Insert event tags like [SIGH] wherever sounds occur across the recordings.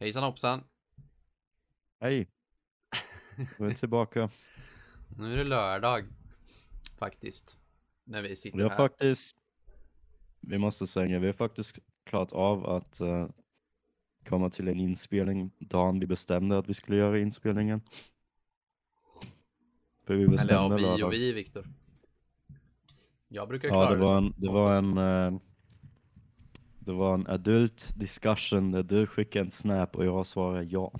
Hejsan hoppsan! Hej! Nu är jag tillbaka. Nu är det lördag. Faktiskt. När vi sitter Vi har här. faktiskt, vi måste säga, vi har faktiskt klarat av att eh, komma till en inspelning dagen vi bestämde att vi skulle göra inspelningen. För vi Eller ja, bestämde vi lördag. och vi Viktor. Jag brukar Ja, klara det var en, det var en, eh, det var en adult discussion där du skickade en snap och jag svarade ja.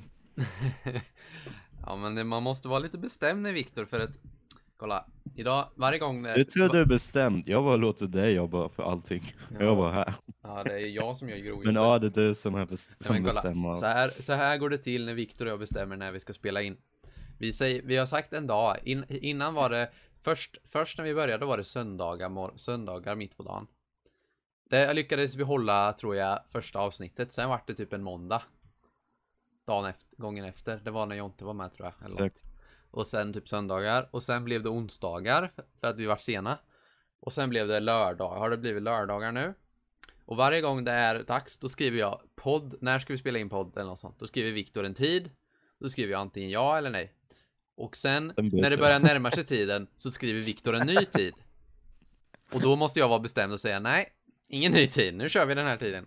[LAUGHS] ja men det, man måste vara lite bestämd nu Viktor för att Kolla, idag, varje gång när Du tror du är bestämd, jag bara låter dig jobba för allting. Jag var här. Ja, det är jag som gör [LAUGHS] grovjobbet. Men ja, det är du som, är best- som bestämmer. Så här, så här går det till när Viktor och jag bestämmer när vi ska spela in. Vi, säger, vi har sagt en dag, in, innan var det, först, först när vi började var det söndagar, söndagar mitt på dagen. Det lyckades vi hålla, tror jag, första avsnittet. Sen var det typ en måndag. Dagen efter, gången efter. Det var när Jonte var med tror jag. Eller något. Och sen typ söndagar. Och sen blev det onsdagar. För att vi var sena. Och sen blev det lördag. Har det blivit lördagar nu? Och varje gång det är dags, då skriver jag podd. När ska vi spela in podd eller något sånt? Då skriver Viktor en tid. Då skriver jag antingen ja eller nej. Och sen när det jag. börjar närma sig [LAUGHS] tiden så skriver Viktor en ny tid. Och då måste jag vara bestämd och säga nej, ingen ny tid. Nu kör vi den här tiden.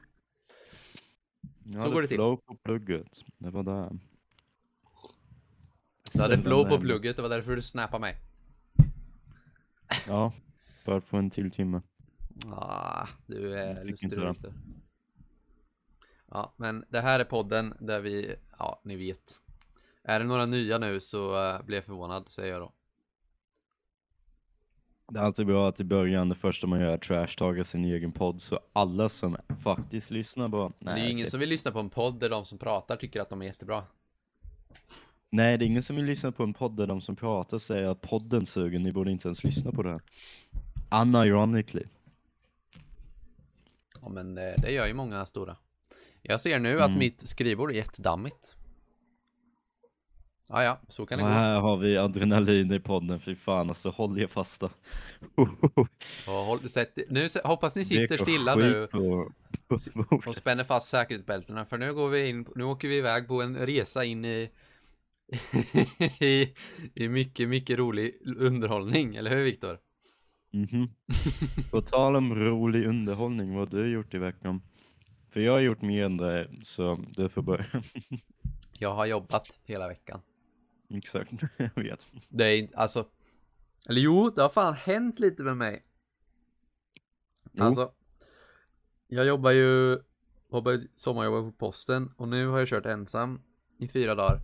Jag så hade går det till. flow på plugget. Det var där. Du hade flow på plugget, det var därför du snappade mig. Ja, för att få en till timme. Ah, du är Jag lustig. Ja, men det här är podden där vi, ja, ni vet. Är det några nya nu så uh, jag förvånad, säger jag då. Det är alltid bra att i början, det första man gör är trashtaga sin egen podd, så alla som faktiskt lyssnar bara, Men det är nej, ju ingen okej. som vill lyssna på en podd där de som pratar tycker att de är jättebra. nej, det är ingen som vill lyssna på en podd där de som pratar säger att podden suger, ni borde inte ens lyssna på det här. Unironically. Ja, men eh, det gör ju många stora. Jag ser nu att Mm. mitt skrivbord är jättedammigt. Ja, ja, så kan det Och gå. här har vi adrenalin i podden, fy fan alltså, håll er fasta. [LAUGHS] Och håll, sätt, nu hoppas ni sitter stilla nu På, på och spänner fast säkerhetsbältena för nu går vi in, nu åker vi iväg på en resa in i [LAUGHS] i, i mycket, mycket rolig underhållning, eller hur Viktor? Mhm. [LAUGHS] På tal om rolig underhållning, vad har du gjort i veckan? För jag har gjort mer än det, så du får börja. Jag har jobbat hela veckan. Exakt, [LAUGHS] jag vet. Det är inte, alltså Eller jo, det har fan hänt lite med mig. Jo. Alltså Jag jobbar ju jobbar, Sommarjobbar på posten och nu har jag kört ensam i fyra dagar.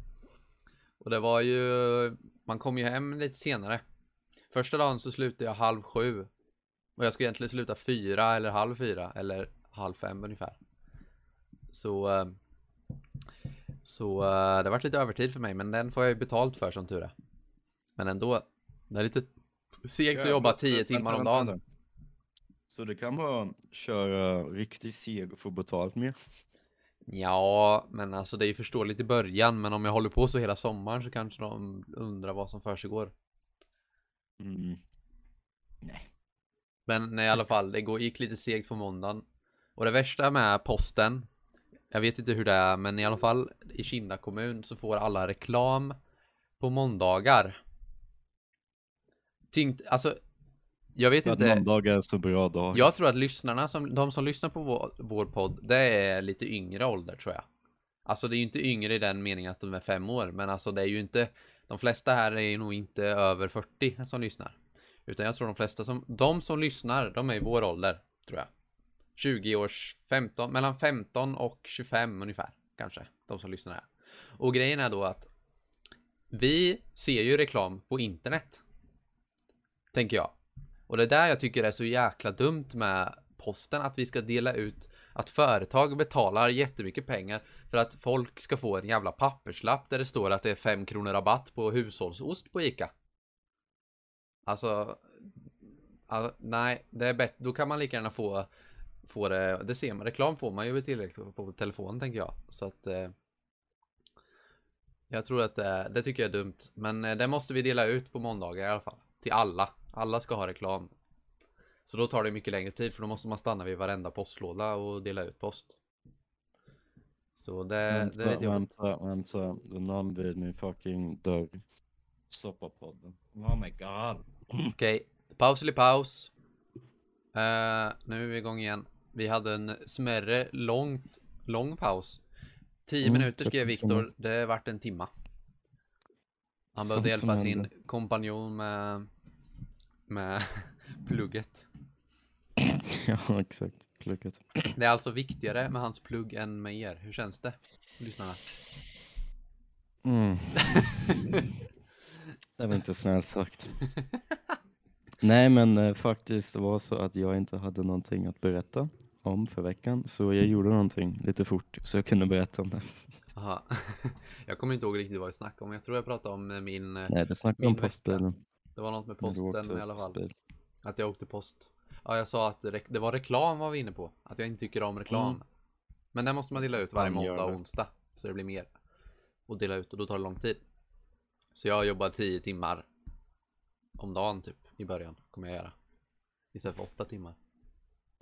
Och det var ju Man kom ju hem lite senare. Första dagen så slutade jag halv sju. Och jag ska egentligen sluta fyra eller halv fyra eller halv fem ungefär. Så eh, Så eh, det varit lite övertid för mig men den får jag ju betalt för som tur är. Men ändå Det är lite segt att jobba tio timmar om dagen. Så det kan vara köra riktigt seg och få betalt mer? Ja, men alltså det är ju förståeligt i början Men om jag håller på så hela sommaren så kanske de undrar vad som försiggår. Mm. Men i alla fall, det går, gick lite segt på måndagen. Och det värsta med posten Jag vet inte hur det är, men i alla fall i Kinda kommun så får alla reklam på måndagar Tyngt, alltså Jag vet Att inte måndag är en så bra dag. Jag tror att lyssnarna, som, de som lyssnar på vår, vår podd, det är lite yngre ålder tror jag. Alltså det är ju inte yngre i den meningen att de är fem år, men alltså det är ju inte, de flesta här är nog inte över 40 som lyssnar. Utan jag tror de flesta som, de som lyssnar, de är i vår ålder, tror jag. 20 års, 15, mellan 15 och 25 ungefär, kanske, de som lyssnar här. Och grejen är då att vi ser ju reklam på internet. Tänker jag. Och det är där jag tycker det är så jäkla dumt med posten att vi ska dela ut att företag betalar jättemycket pengar för att folk ska få en jävla papperslapp där det står att det är 5 kronor rabatt på hushållsost på Ica. Alltså, alltså nej, det är bättre. Då kan man lika gärna få, få det, det ser man, reklam får man ju tillräckligt på telefonen tänker jag. Så att eh, jag tror att det, det tycker jag är dumt. Men eh, det måste vi dela ut på måndagar i alla fall. Till alla. Alla ska ha reklam. Så då tar det mycket längre tid för då måste man stanna vid varenda postlåda och dela ut post. Så det, det är Vänta, lite jobbigt. vänta, vänta. Det är någon vid min fucking dörr. Stoppa podden. Oh my god. Okej, paus eller paus. Eh, nu är vi igång igen. Vi hade en smärre, långt, lång paus. 10 Mm, minuter skrev Viktor, det vart en timma. Han behövde hjälpa sin kompanjon med, med [LAUGHS] plugget. [LAUGHS] ja, exakt. Klickat. [CLEARS THROAT] Det är alltså viktigare med hans plugg än med er. Hur känns det? Lyssnarna. Mm. [LAUGHS] Det var inte snällt sagt. Nej men eh, faktiskt det var så att jag inte hade någonting att berätta om för veckan. Så jag gjorde någonting lite fort så jag kunde berätta om det. Aha. [LAUGHS] Jag kommer inte ihåg riktigt vad vi snackade om. Jag tror jag pratade om eh, min... eh, Nej det snackade om vecka. postbilen. Det var något med du posten i alla fall. postbil. Att jag åkte post. Ja, jag sa att det, var reklam var vi inne på. Att jag inte tycker om reklam. Mm. Men den måste man dela ut varje måndag och onsdag. Så det blir mer. Och dela ut och då tar det lång tid. Så jag jobbar 10 timmar. Om dagen typ. I början kommer jag göra. Istället för 8 timmar.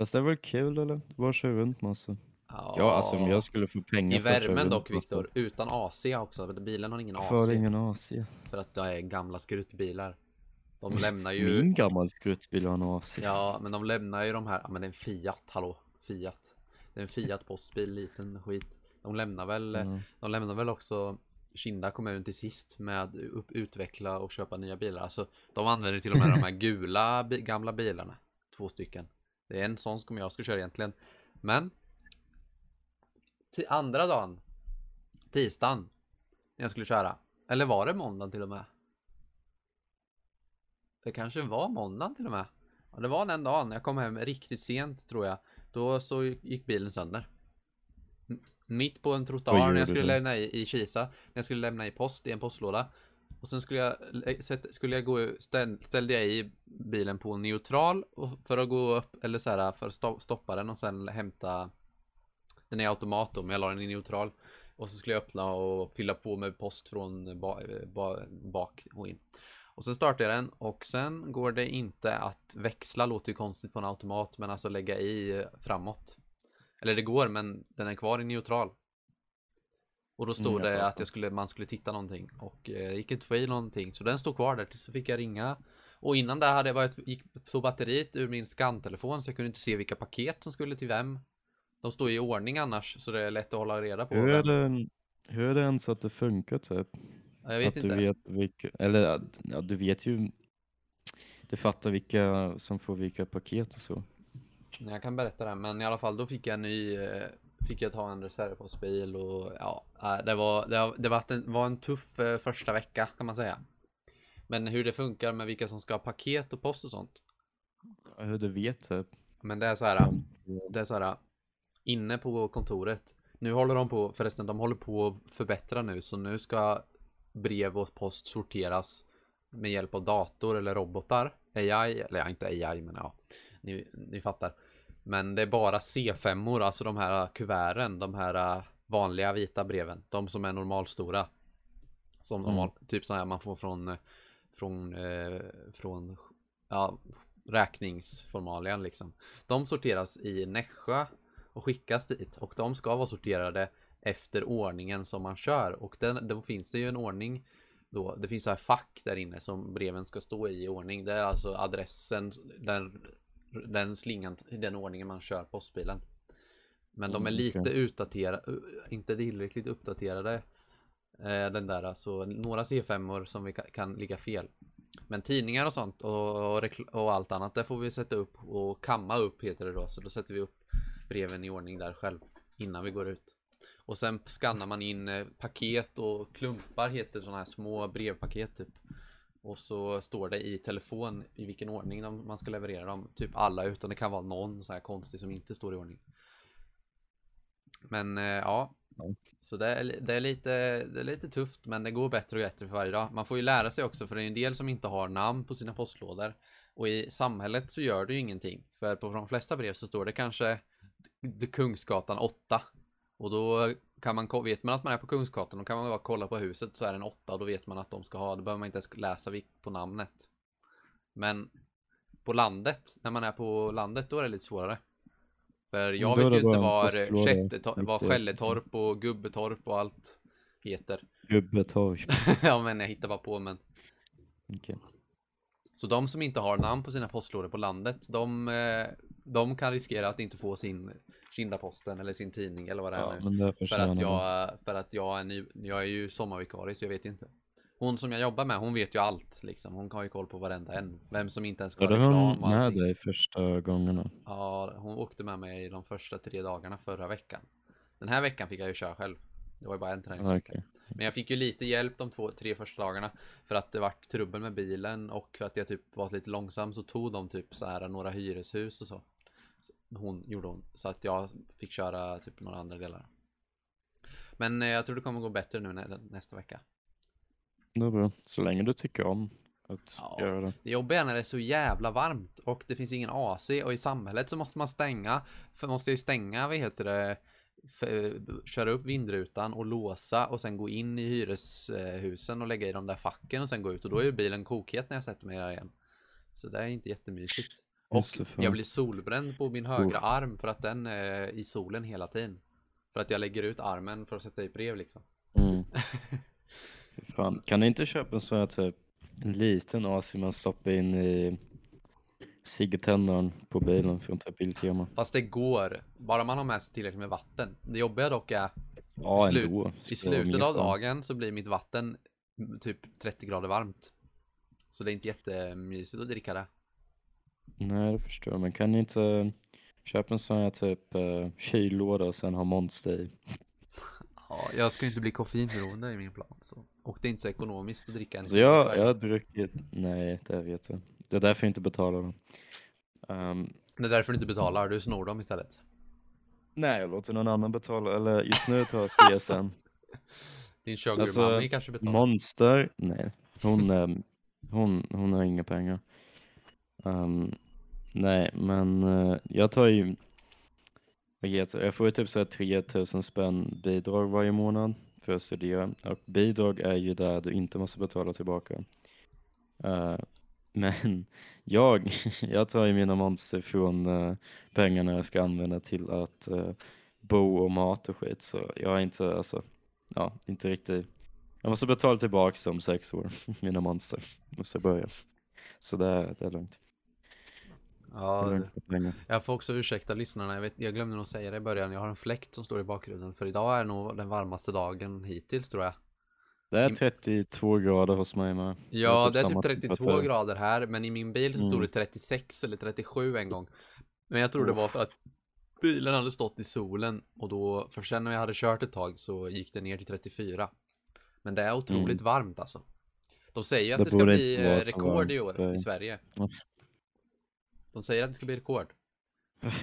Fast det var kul eller? Det var köra runt massa. Ja alltså om jag skulle få pengar I för att köra värmen runt dock massa- Viktor. Utan AC också. För bilen har ingen AC. För ingen AC. För att det är gamla skruttbilar. De lämnar ju... Min gammal skruttbil har en AC. Ja, men de lämnar ju de här, ja men det är en Fiat, hallå, Fiat. Det är en Fiat postbil, liten skit. De lämnar väl, Ja. de lämnar väl också Kinda kommun till sist med att upp, utveckla och köpa nya bilar. Alltså, de använder till och med de här [LAUGHS] gula bi, gamla bilarna. Två stycken. Det är en sån som jag ska köra egentligen. Men till andra dagen, tisdagen, när jag skulle köra. Eller var det måndagen till och med? Det kanske var måndagen till och med. Ja, det var den dagen. Jag kom hem riktigt sent tror jag. Då så gick bilen sönder. Mitt på en trottoar när jag skulle lämna i, i Kisa. När jag skulle lämna i post i en postlåda. Och sen skulle jag, eh, skulle jag gå, ställ, ställde jag i bilen på neutral för att gå upp, eller så här för att stoppa den och sen hämta Den är automat då, men jag la den i neutral. Och så skulle jag öppna och fylla på med post från ba, ba, bak och in. Och sen startar jag den och sen går det inte att växla, låter ju konstigt på en automat, men alltså lägga i framåt. Eller det går, men den är kvar i neutral och då stod Mm, det att jag skulle, man skulle titta någonting och eh, gick inte få i någonting så den stod kvar där så fick jag ringa och innan det hade jag varit, gick så batteriet ur min skantelefon så jag kunde inte se vilka paket som skulle till vem. De står i ordning annars så det är lätt att hålla reda på. Hur är det, hur är det ens att det funkar typ? Ja, jag vet att inte. du vet vilka, eller ja, du vet ju, du fattar vilka som får vilka paket och så. Jag kan berätta det, men i alla fall då fick jag en ny, eh, fick jag ta en reservpostbil och ja, äh, det var, det, har- det var, en, var tuff eh, första vecka kan man säga. Men hur det funkar med vilka som ska ha paket och post och sånt. Ja, Hur du vet typ. Men det är så här, det är så här, inne på kontoret. Nu håller de på, förresten, de håller på att förbättra nu, så nu ska brev och post sorteras med hjälp av dator eller robotar. AI, eller ja, inte AI, men ja, ni, ni fattar. Men det är bara C5-or, alltså de här kuverten, de här äh, vanliga vita breven, de som är normalstora. Som de Mm. har, typ så här man får från, eh, från, eh, från, ja, räkningsformalian liksom. De sorteras i Nässjö och skickas dit och de ska vara sorterade efter ordningen som man kör och den, då finns det ju en ordning då, det finns så här fack där inne som breven ska stå i i ordning. Det är alltså adressen, den, den slingan, i den ordningen man kör postbilen. Men de är Mm, lite okej. utdaterade, inte tillräckligt uppdaterade. Eh, den där, alltså några C5-or som vi ka- kan ligga fel. Men tidningar och sånt och, och allt annat, där får vi sätta upp och kamma upp heter det då. Så då sätter vi upp breven i ordning där själv innan vi går ut. Och sen skannar man in eh, paket och klumpar heter sådana här små brevpaket typ. Och så står det i telefon i vilken ordning de, man ska leverera dem. Typ alla utan det kan vara någon så här konstig som inte står i ordning. Men eh, ja. Så det är, det, är lite, det är lite tufft men det går bättre och bättre för varje dag. Man får ju lära sig också för det är en del som inte har namn på sina postlådor. Och i samhället så gör det ju ingenting. För på de flesta brev så står det kanske Kungsgatan 8. Och då kan man, vet man att man är på Kungsgatan, då kan man bara kolla på huset så är det en 8 och då vet man att de ska ha, då behöver man inte ens läsa på namnet. Men på landet, när man är på landet, då är det lite svårare. För jag vet ju inte var, riktigt. Skälletorp och Gubbetorp och allt heter. Gubbetorp. [LAUGHS] ja men jag hittar bara på men. Okej. Så de som inte har namn på sina postlådor på landet, de, eh, de kan riskera att inte få sin Kindaposten eller sin tidning eller vad det är Ja, nu. men det För att jag, för att jag är ny, jag är ju sommarvikarie så jag vet ju inte. Hon som jag jobbar med, hon vet ju allt liksom. Hon har ju koll på varenda en. Vem som inte ens ska ha reklam hon med allting. dig första gångerna? Ja, hon åkte med mig de första tre dagarna förra veckan. Den här veckan fick jag ju köra själv. Det var ju bara en träningsvecka. Okej. Men jag fick ju lite hjälp de två, tre första dagarna. För att det vart trubbel med bilen och för att jag typ var lite långsam så tog de typ så här några hyreshus och så. Hon gjorde hon. Så att jag fick köra typ några andra delar. Men eh, jag tror det kommer gå bättre nu nä nästa vecka. Det är bra. Så länge du tycker om att Ja. göra det. Det jobbiga är när det är så jävla varmt och det finns ingen AC och i samhället så måste man stänga, för måste ju stänga, vad heter det, köra upp vindrutan och låsa och sen gå in i hyreshusen och lägga i de där facken och sen gå ut och då är ju bilen kokhet när jag sätter mig där igen. Så det är inte jättemysigt. Och jag blir solbränd på min högra arm för att den är i solen hela tiden. För att jag lägger ut armen för att sätta i brev liksom. Mm. [LAUGHS] Fan. Kan ni inte köpa en sån här typ en liten AC man stoppar in i ciggtändaren på bilen från typ Biltema? Fast det går, bara man har med sig tillräckligt med vatten. Det jobbiga dock är Ja, Slut- ändå. I slutet av dagen så blir mitt vatten mm, typ 30 grader varmt. Så det är inte jättemysigt att dricka det. Nej, det förstår jag. Men kan ni inte köpa en sån här typ uh, kyllåda och sen ha Monster i? [LAUGHS] Ja, jag ska ju inte bli koffeinberoende i min plan. Så. Och det är inte så ekonomiskt att dricka en Så jag, jag har druckit, nej det vet jag. Det är därför jag inte betalar dem. Ehm, Det är därför du inte betalar, du snor dem istället. nej, jag låter någon annan betala, eller just nu tar jag [LAUGHS] CSN. Din sugar Alltså, mommy kanske betalar. Monster, nej. Hon, ehm, hon, hon har inga pengar. Ehm, nej, men eh, jag tar ju, vad heter det? jag får ju typ såhär 3000 spänn bidrag varje månad för att studera. Och bidrag är ju där du inte måste betala tillbaka. Eh, men jag, [LAUGHS] jag tar ju mina monster från uh, pengarna jag ska använda till att eh, bo och mat och skit. Så jag har inte, alltså, ja, inte riktigt. Jag måste betala tillbaka om sex år, [LAUGHS] mina monster. Måste jag börja. Så det är, det är lugnt. Ja, är jag får också ursäkta lyssnarna. Jag, vet, jag glömde nog säga det i början. Jag har en fläkt som står i bakgrunden. För idag är nog den varmaste dagen hittills tror jag. Det är Im- 32 grader hos mig med. Ja, det är samma typ 32 temperatur. grader här, men i min bil så stod Mm. det 36 eller 37 en gång. Men jag tror det var för att bilen hade stått i solen och då, för sen när jag hade kört ett tag så gick det ner till 34. Men det är otroligt varmt alltså. De säger att Det det, ska bli eh, rekord i år eh. i Sverige. De säger att det ska bli rekord. [LAUGHS]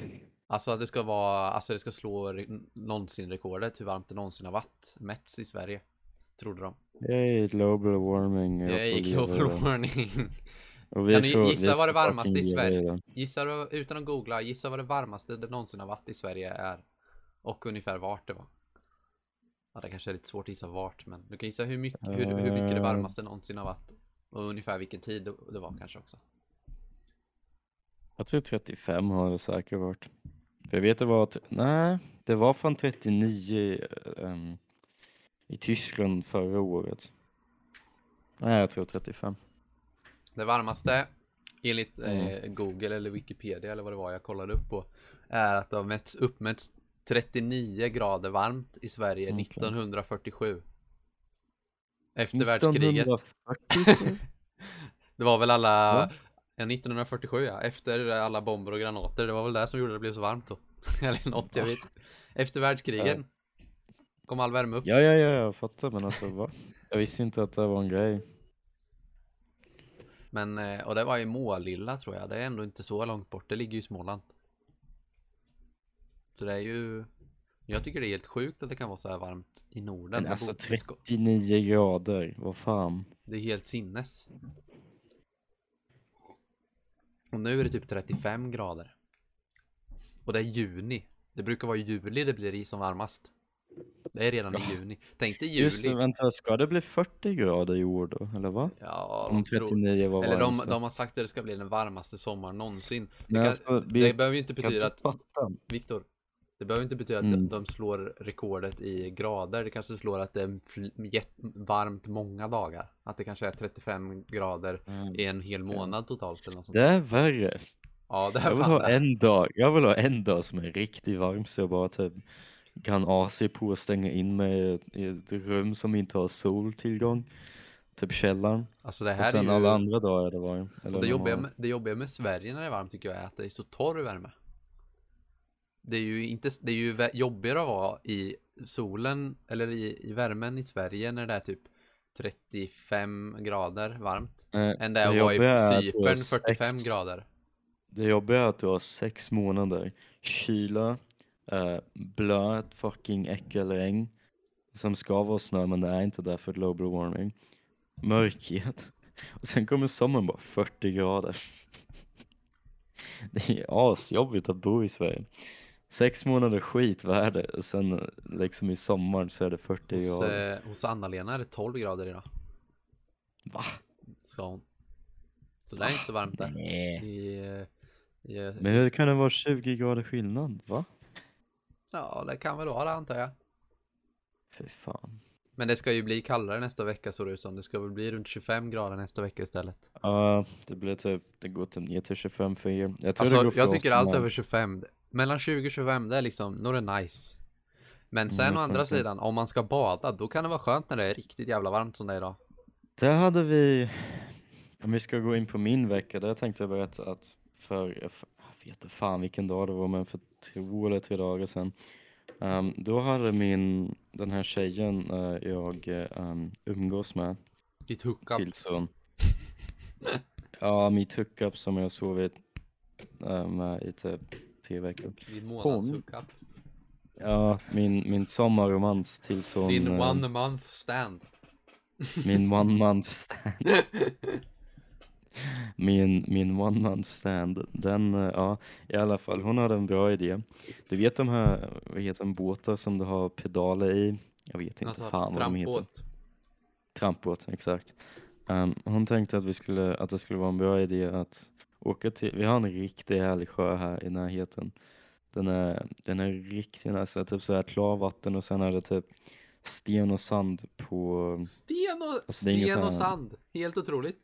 Alltså att det ska vara, alltså det ska slå någonsin rekordet hur varmt det någonsin har varit mätts i Sverige. Trodde de. Yay, global warming. Gick global warning. Och vi Kan du gissa vad det varmaste i Sverige-. Gissa utan att googla, gissa vad det varmaste det någonsin har varit i Sverige är. Och ungefär vart det var. Ja, det kanske är lite svårt att gissa vart, men du kan gissa hur mycket, hur, hur mycket det Eh. varmaste någonsin har varit. Och ungefär vilken tid det, var kanske också. Jag tror 35 har det säkert varit. För jag vet det var, nej, det var fan 39 ehm, i Tyskland förra året. Nej, jag tror 35. Det varmaste, enligt Mm. eh, Google eller Wikipedia eller vad det var jag kollade upp på, är att det har mätts, uppmätts 39 grader varmt i Sverige Okej. 1947. Efter världskriget. 1947? [LAUGHS] Det var väl alla, ja, 1947 ja, efter alla bomber och granater, det var väl det som gjorde det blev så varmt då. [LAUGHS] Eller något, jag vet Efter världskrigen kom all värme upp. Ja, ja, ja, jag fattar, men alltså va? Jag visste inte att det var en grej. Men, eh, och det var i Målilla tror jag, det är ändå inte så långt bort, det ligger ju i Småland. Så det är ju, jag tycker det är helt sjukt att det kan vara så här varmt i Norden. Men alltså borde- det ska- 39 grader, vad fan. Det är helt sinnes. Och nu är det typ 35 grader. Och det är juni. Det brukar vara juli det blir i som varmast. Det är redan i juni. Tänk dig Just det, juli. vänta, ska det bli 40 grader i år då, eller vad? Ja, Om de tror... 39 var Eller de, de har sagt att det ska bli den varmaste sommaren någonsin. Det, kan, alltså, vi det behöver ju inte betyda att. Viktor, det behöver inte betyda att Mm. de, slår rekordet i grader. Det kanske slår att det är varmt många dagar. Att det kanske är 35 grader Mm. i en hel månad totalt eller något sånt. Det är värre. Ja, det är Jag vill ha det. en dag, jag vill ha en dag som är riktigt varm så jag bara typ kan AC på och stänga in mig i ett- rum som inte har soltillgång. Typ källaren. Alltså det Och här är sen ju... alla andra dagar är det varmt. Eller Och det, jobbiga med, det jobbiga med Sverige när det är varmt tycker jag är att det är så torr värme. Det är ju inte, det är ju jobbigare att vara i solen eller i, i värmen i Sverige när det är typ 35 grader varmt. Eh, Än det är att vara är i Cypern 45 sex- grader. Det jobbiga är att du har sex månader kyla, eh, blöt fucking äckelregn som ska vara snö men det är inte där för global warming. Mörkhet. Och sen kommer sommaren bara 40 grader. [LAUGHS] Det är asjobbigt att bo i Sverige. Sex månader skitväder och sen eh, liksom i sommar så är det 40 Hos, grader. eh, hos Anna-Lena är det 12 grader idag. Va? Sa hon. Så det är inte så varmt där. Nej. I, eh, i, Men hur kan det vara 20 grader skillnad? Va? Ja, det kan väl vara det antar jag. Fy fan. Men det ska ju bli kallare nästa vecka så det som. Det ska väl bli runt 25 grader nästa vecka istället. Ja, det blir typ, det går typ ner till 25 för er. Jag tror det Alltså jag tycker allt över 25 Mellan 20 och 25 det är liksom, då är det nice Men sen Mm, å andra sidan, om man ska bada Då kan det vara skönt när det är riktigt jävla varmt som det är idag Där hade vi, om vi ska gå in på min vecka, där tänkte jag berätta att för, vet fan vilken dag det var, men för två eller tre dagar sedan. ehm, då hade min, den här tjejen eh, jag um, umgås med, Ditt hookup tillstånd. [LAUGHS] Ja, mitt hookup som jag sovit uh, med i typ tre veckor. Din månads hookup Ja, min, min sommarromans tills hon, Din eh, one month stand min [LAUGHS] one month stand. [LAUGHS] Min, min one month stand, den, eh, ja, i alla fall, hon hade en bra idé. Du vet de här, vad heter de, båtar som du har pedaler i? Jag vet inte Alltså fan vad de heter. trampbåt exakt. Ehm, hon tänkte att, vi skulle, att det skulle vara en bra idé att åka till, vi har en riktigt härlig sjö här i närheten. Den är, den är riktigt nice, typ så här klarvatten och sen är det typ sten och sand på Sten och, Alltså, sten och sand Helt otroligt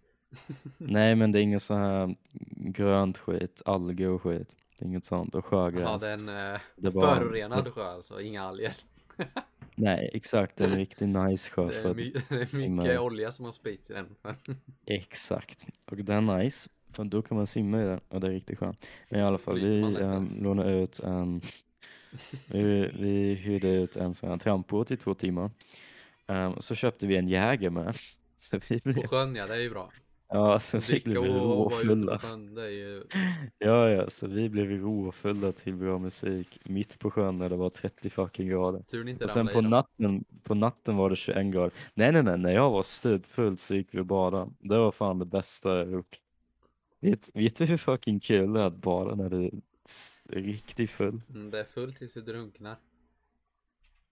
Nej men det är inget så här grönt skit, alger och skit. Det är inget sånt och Ja sjögräs. det är en eh, Det är bara- förorenad sjö alltså, inga alger [LAUGHS] Nej exakt, det är en riktigt nice sjö Det är, my- [LAUGHS] det är mycket i. olja som har spritts i den [LAUGHS] Exakt. Och den är nice, för då kan man simma i den och det är riktigt skönt. Men i alla fall, vi detta? um, lånade ut en vi, vi hyrde ut en sån här trampbåt i två timmar. Ehm, så köpte vi en jäger med. Så vi På blev, sjön ja, det är ju bra ja, så vi blev råfulla. ju [LAUGHS] Ja, ja, så vi blev råfulla till bra musik mitt på sjön när det var 30 fucking grader. Tur inte Och sen på natten, på natten var det 21 grader. Nej, nej, nej, när jag var stupfull så gick vi och badade. Det var fan det bästa jag gjort. Vet, vet du hur fucking kul det är att bada när du är riktigt full? Mm, det är fullt tills du drunknar.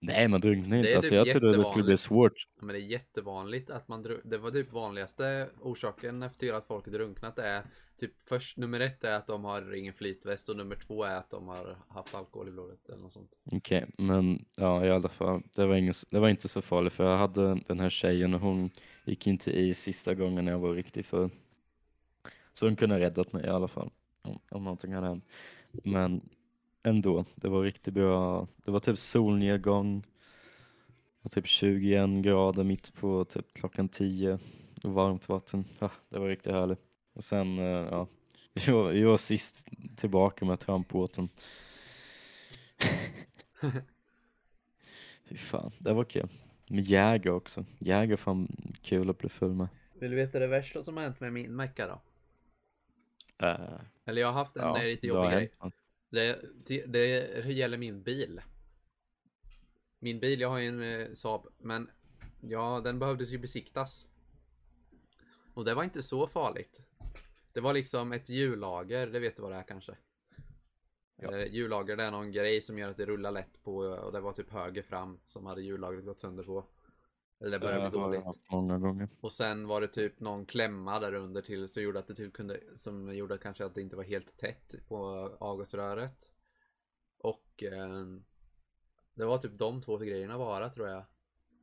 Nej, man drunknar inte. Alltså typ jag trodde det skulle bli svårt. Men det är jättevanligt att man dru- Det var typ vanligaste orsaken efter att folk drunknat är typ först nummer ett är att de har ingen flytväst och nummer två är att de har haft alkohol i blodet eller något sånt. Okej, men ja i alla fall. Det var, ingen, det var inte så farligt för jag hade den här tjejen och hon gick inte i sista gången jag var riktigt full. Så hon kunde ha räddat mig i alla fall. Om, om någonting hade hänt. Men ändå, det var riktigt bra. Det var typ solnedgång. Och typ 21 grader mitt på typ klockan 10. Och varmt vatten. Ja, det var riktigt härligt. Och sen, eh, ja. [LAUGHS] Vi var, vi var sist tillbaka med trampbåten. Fy fan, det var kul. Med jäger också. Jäger fan kul att bli full med. Vill du veta det värsta som har hänt med min Mecka då? Uh, Eller jag har haft en ja, lite jobbig grej. hänt. Det, det, det gäller min bil. Min bil, jag har ju en eh, Saab, men ja, den behövdes ju besiktas. Och det var inte så farligt. Det var liksom ett hjullager, det vet du vad det är kanske? Ja. Hjullager det är någon grej som gör att det rullar lätt på och det var typ höger fram som hade hjullagret gått sönder på. Eller började bli dåligt. många gånger. Och sen var det typ någon klämma där under till så gjorde att det typ kunde som gjorde att kanske att det inte var helt tätt på avgasröret. Och eh, det var typ de två grejerna bara tror jag.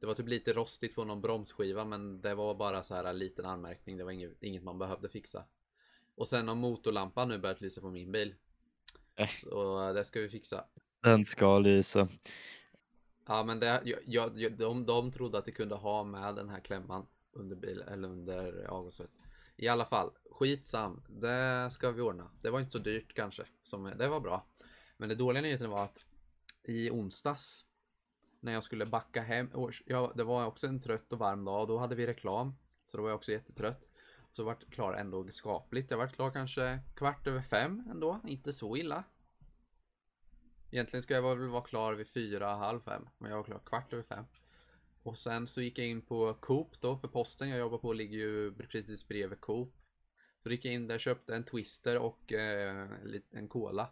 Det var typ lite rostigt på någon bromsskiva men det var bara så här en liten anmärkning. Det var inget, inget man behövde fixa. Och sen har motorlampan nu börjat lysa på min bil. Äh. Så det ska vi fixa. Den ska lysa. Ja men det, jag, jag, de, de trodde att det kunde ha med den här klämman under bil eller under avgasröret. I alla fall, skitsam. Det ska vi ordna. Det var inte så dyrt kanske. Som, det var bra. Men det dåliga nyheten var att i onsdags när jag skulle backa hem. Ja, det var också en trött och varm dag och då hade vi reklam. Så då var jag också jättetrött. Så vart klar ändå skapligt. Jag vart klar kanske kvart över fem ändå. Inte så illa. Egentligen ska jag väl vara klar vid fyra, halv fem. Men jag var klar kvart över fem. Och sen så gick jag in på Coop då, för posten jag jobbar på ligger ju precis bredvid Coop. Så gick jag in där, köpte en Twister och eh, en Cola.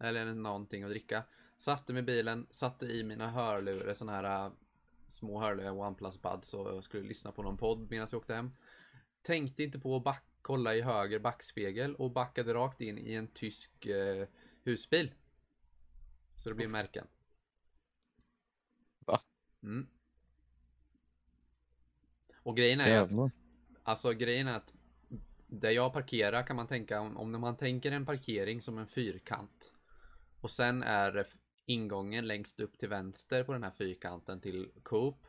Eller någonting att dricka. Satte mig i bilen, satte i mina hörlurar, sådana här eh, små hörlurar, OnePlus Buds och jag skulle lyssna på någon podd medan jag åkte hem. Tänkte inte på att back, kolla i höger backspegel och backade rakt in i en tysk eh, husbil. Så det blir märken. Va? Mm. Och grejen är ju att Jävlar. Alltså grejen är att där jag parkerar kan man tänka om, om man tänker en parkering som en fyrkant och sen är ingången längst upp till vänster på den här fyrkanten till Coop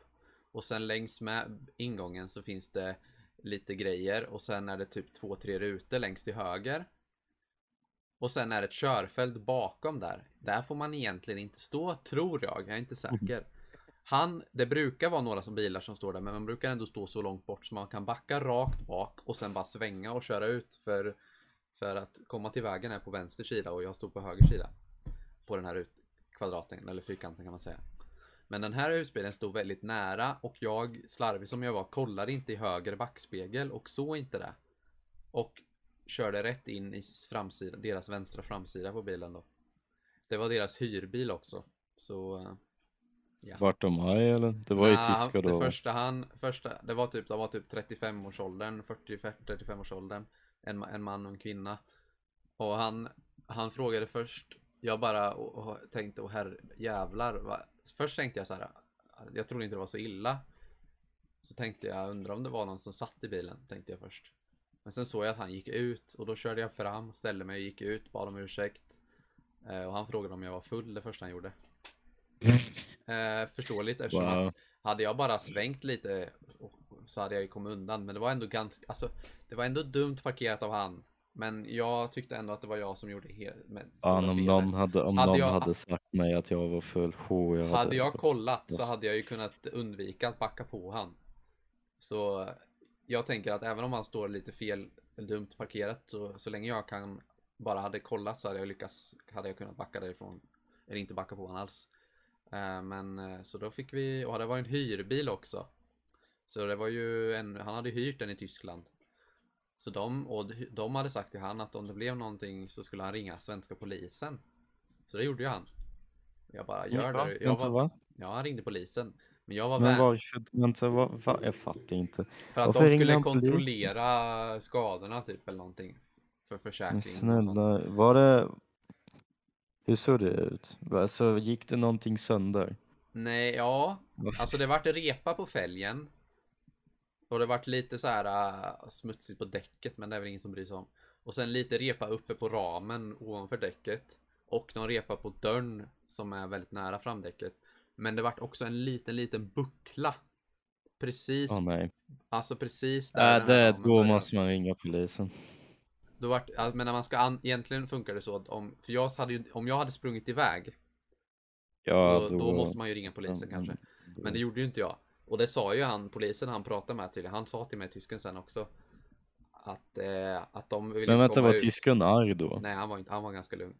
och sen längs med ingången så finns det lite grejer och sen är det typ två, tre rutor längst till höger. Och sen är det ett körfält bakom där. Där får man egentligen inte stå, tror jag. Jag är inte säker. Han, det brukar vara några som bilar som står där, men man brukar ändå stå så långt bort så man kan backa rakt bak och sen bara svänga och köra ut. För, för att komma till vägen är på vänster sida och jag stod på höger sida. På den här ut, kvadraten, eller fyrkanten kan man säga. Men den här husbilen stod väldigt nära och jag, slarvig som jag var, kollade inte i höger backspegel och såg inte det. Och körde rätt in i framsida, deras vänstra framsida på bilen då. Det var deras hyrbil också. Så eh, Ja. Vart de är eller? Det var ju tyska det då. första han, första, det var typ, de var typ 35-årsåldern, 40-35-årsåldern. En, en man och en kvinna. Och han, han frågade först, jag bara och, och tänkte, åh herre jävlar. Va? Först tänkte jag så här, jag trodde inte det var så illa. Så tänkte jag, undrar om det var någon som satt i bilen, tänkte jag först. Men sen såg jag att han gick ut och då körde jag fram, ställde mig, gick ut, bad om ursäkt. Eh, och han frågade om jag var full det första han gjorde. [LAUGHS] Eh, förståeligt eftersom Wow. att hade jag bara svängt lite och- så hade jag ju kommit undan. Men det var ändå ganska, alltså det var ändå dumt parkerat av han. Men jag tyckte ändå att det var jag som gjorde helt stora om felet. någon hade, om Hade någon jag- hade sagt mig att jag var full, oh, jag Hade jag kollat så hade jag ju kunnat undvika att backa på han. Så jag tänker att även om han står lite fel, dumt parkerat, så, så länge jag kan bara hade kollat så hade jag lyckats, hade jag kunnat backa därifrån. Eller inte backa på han alls. Eh, Men eh, så då fick vi, och det var en hyrbil också. Så det var ju en, han hade hyrt den i Tyskland. Så de, och de hade sagt till han att om det blev någonting så skulle han ringa svenska polisen. Så det gjorde ju han. Jag bara, gör det. Jag va? Ja, han ringde polisen. Men jag var Men varför, vänta, va, va? Jag fattar inte. för att varför de skulle kontrollera skadorna typ eller någonting. För Men försäkringen. och sånt. snälla, var det... Hur såg det ut? Alltså, gick det någonting sönder? Nej, ja. Alltså det vart repa på fälgen. Och det vart lite så här äh, smutsigt på däcket, men det är väl ingen som bryr sig om. Och sen lite repa uppe på ramen ovanför däcket. Och någon repa på dörren som är väldigt nära framdäcket. Men det vart också en liten, liten buckla. Precis, Åh nej. alltså precis där Äh, det, ramen då måste man ringa polisen. Då vart, men när man ska an, egentligen funkar det så att om, för jag hade ju, om jag hade sprungit iväg Ja, så då, måste man ju ringa polisen Ja, kanske. då- Men det gjorde ju inte jag. Och det sa ju han, polisen han pratade med tydligen. Han sa till mig, tysken sen också. Att, eh, att de ville Men vänta, var ut. tysken arg då? Nej, han var, inte, han var ganska lugn.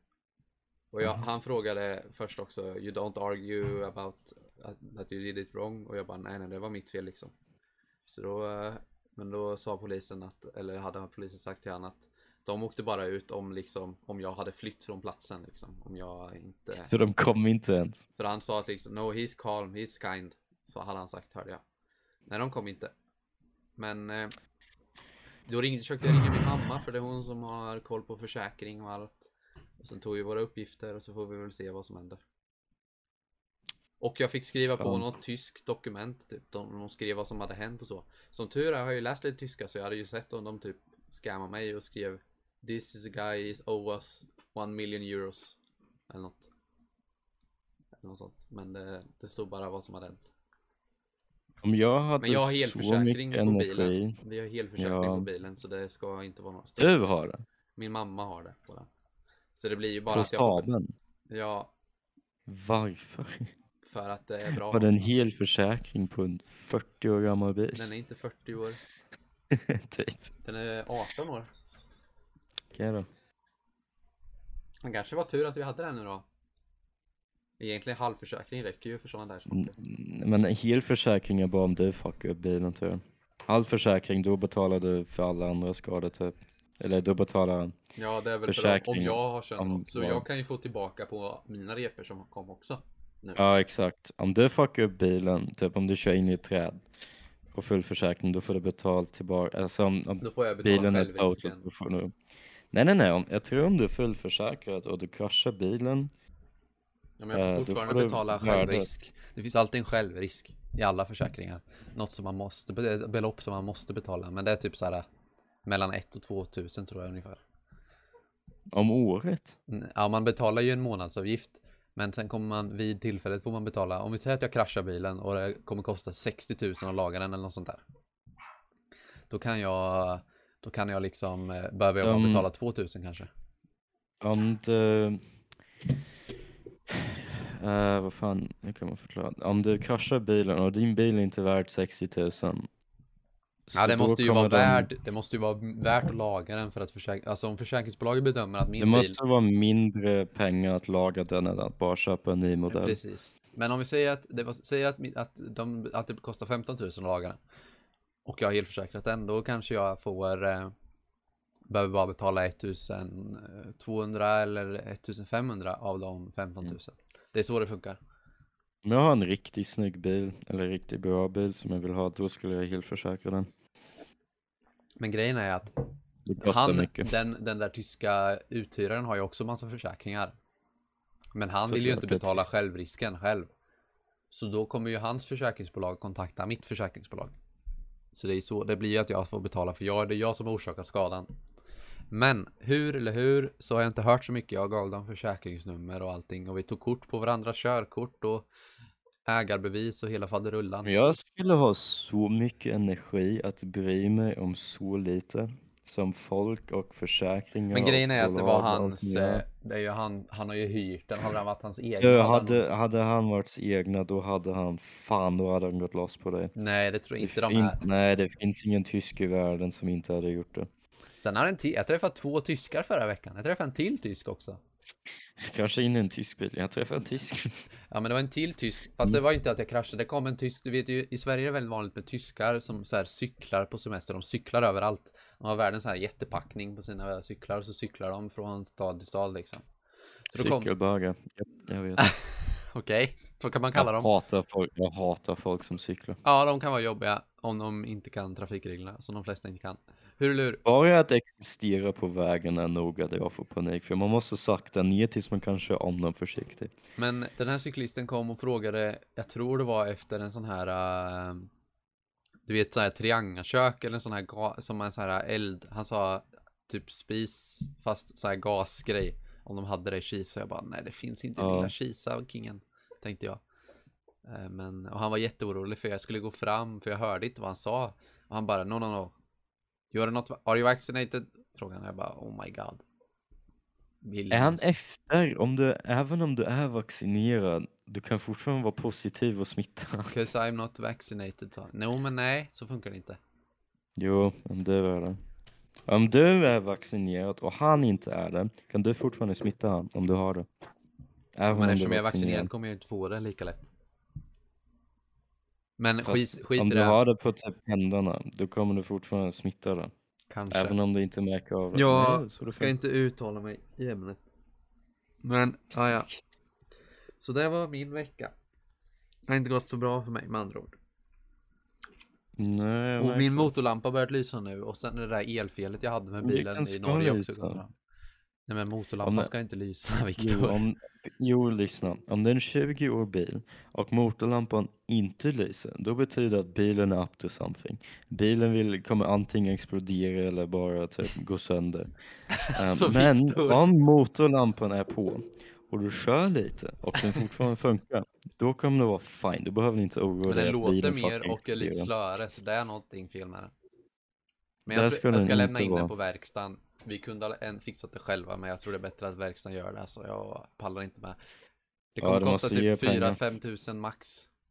Och jag, Mhm. han frågade först också, you don't argue about that you did it wrong. Och jag bara, nej, nej, det var mitt fel liksom. Så då, eh, men då sa polisen att, eller hade polisen sagt till han att De åkte bara ut om liksom, om jag hade flytt från platsen liksom. Om jag inte... [LAUGHS] Så de kom inte ens. För han sa att liksom, no he's calm, he's kind. Så hade han sagt, hörde jag. Nej, de kom inte. Men eh, då ringde, försökte jag ringa min mamma för det är hon som har koll på försäkring och allt. Och sen tog vi våra uppgifter och så får vi väl se vad som händer. Och jag fick skriva på något tyskt dokument, typ. De, de skrev vad som hade hänt och så. Som tur är har jag ju läst lite tyska så jag hade ju sett om de typ scammade mig och skrev This is a guy is owe us one million euros. Eller något. Eller något sånt. Men det, det stod bara vad som hade hänt. Om jag hade Men jag har helförsäkring på energi. bilen. Vi har helförsäkring Ja. på bilen så det ska inte vara något Du har det? Min mamma har det på den. Så det blir ju bara På att jag får... staden? Ja, Varför? för att det är bra. Har du en hel försäkring på en 40 år gammal bil? Den är inte 40 år. [LAUGHS] typ. Den är 18 år. Okej då. Det kanske var tur att vi hade den nu då. Egentligen halvförsäkring räcker ju för sådana där saker. Mm, Men en hel försäkring är bara om du fuckar upp bilen tror jag. Halv försäkring, då betalar du för alla andra skador typ. Eller du betalar, Ja, det är väl för om Försäkring jag har om- något. Så ja. jag kan ju få tillbaka på mina repor som kom också. Nu. ja exakt. Om du fuckar upp bilen, typ om du kör in i ett träd och full försäkring, då får du betalt tillbaka. Alltså om, om Då får jag betala bilen är total, självrisken. då får du... Nej nej nej, om, jag tror om du är fullförsäkrad och du kraschar bilen, Ja, men jag Eh, får då fortfarande får betala självrisk. Det finns alltid en självrisk i alla försäkringar. Något som man måste, be- belopp som man måste betala. Men det är typ så här mellan 1 och 2 tusen tror jag ungefär. om året. Ja, man betalar ju en månadsavgift. Men sen kommer man vid tillfället får man betala. Om vi säger att jag kraschar bilen och det kommer kosta 60 000 att laga den eller något sånt där. Då kan jag, då kan jag liksom, eh, bara De- betala 2 000 kanske. Om du... Uh, vad fan, hur kan man förklara? Om du kraschar bilen och din bil är inte värd 60 000. Ja, det måste ju vara de- värd, det måste ju vara värt att laga den för att försäkra, alltså om försäkringsbolaget bedömer att min Det bil måste vara mindre pengar att laga den än att bara köpa en ny modell. Precis. Men om vi säger att det, var, säger att, att, de, att det kostar 15 000 att laga den. Och jag har helförsäkrat den. Då kanske jag får eh, behöver bara betala 1200 eller 1500 av de 15 000. Mm. Det är så det funkar. Om jag har en riktigt snygg bil, eller en riktigt bra bil som jag vill ha, då skulle jag helt försäkra den. Men grejen är att han, den, den där tyska uthyraren har ju också massa försäkringar. Men han vill ju inte betala tyst. självrisken själv. Så då kommer ju hans försäkringsbolag kontakta mitt försäkringsbolag. Så det är så, det blir ju att jag får betala för jag, det är jag som orsakar skadan. Men hur eller hur så har jag inte hört så mycket. Jag gav dem försäkringsnummer och allting och vi tog kort på varandras körkort och ägarbevis och hela faderullan. Men jag skulle ha så mycket energi att bry mig om så lite. Som folk och försäkringar Men grejen är att det var hans, eh, det är ju han, han har ju hyrt den, hade den varit hans egen Du, hade han hade, han varit egna då hade han, fan då hade han gått loss på dig. Nej det tror jag inte det de fin- är. Nej det finns ingen tysk i världen som inte hade gjort det. Sen har en till, jag träffade två tyskar förra veckan. Jag träffade en till tysk också. Kanske in i en tysk bil, jag träffade en tysk. Ja men det var en till tysk. Fast det var inte att jag kraschade. Det kom en tysk. Du vet ju i Sverige är det väldigt vanligt med tyskar som så här cyklar på semester. De cyklar överallt. De har världens så här jättepackning på sina cyklar. Och så cyklar de från stad till stad liksom. Så då kom... Cykelbögar, jag, vet. [LAUGHS] Okej, så kan man kalla Jag dem. hatar, folk, jag hatar folk som cyklar. Ja, de kan vara jobbiga om de inte kan trafikreglerna. Som de flesta inte kan. Hur eller hur? Bara att existera på vägen är nog att jag får panik för man måste sakta ner tills man kan köra om dem försiktigt. Men den här cyklisten kom och frågade, jag tror det var efter en sån här, äh, du vet så här triangelkök eller en sån här, som en sån här eld, han sa typ spis fast så här gasgrej. Om de hade det i Kisa, jag bara nej det finns inte Ja. lilla Kisa kingen, tänkte jag. Eh, Men, och han var jätteorolig för jag skulle gå fram för jag hörde inte vad han sa. Och han bara no no no. You're not, are you vaccinated? Han, jag bara oh my god. Är han efter, om du, även om du är vaccinerad, du kan fortfarande vara positiv och smitta. [LAUGHS] 'Cause I'm not vaccinated han. No men nej, så funkar det inte. Jo, om du är det. Om du är vaccinerad och han inte är det, kan du fortfarande smitta han om du har det. Även Men eftersom jag är vaccinerad kommer jag inte få det lika lätt. Men Fast skit, skit om i du det. har det på typ händerna, då kommer du fortfarande smitta det. Kanske. Även om du inte märker av det. Jag ska får- inte uttala mig i ämnet. Men, ja ja. Så det var min vecka. Det har inte gått så bra för mig med andra ord. Nej, Och min motorlampa har börjat lysa nu och sen det där elfelet jag hade med bilen i Norge också. Nej men Om motorlampan det- ska inte lysa [LAUGHS] Jo, Viktor. om, jo, lyssna. Om det är en 20 år bil och motorlampan inte lyser, då betyder det att bilen är up to something. Bilen vill, kommer antingen explodera eller bara typ gå sönder. Um, [LAUGHS] Alltså, men Viktor. om motorlampan är på och du kör lite och den fortfarande funkar, då kommer det vara fine. Du behöver inte oroa Men dig den att låter mer och är lite slöare så det är någonting fel med den. Men jag, tror, jag den ska lämna in den vara. på verkstaden. Vi kunde ha fixat det själva men jag tror det är bättre att verkstaden gör det så jag pallar inte med. Det Ja, kommer du kosta typ pengar. 4-5 tusen max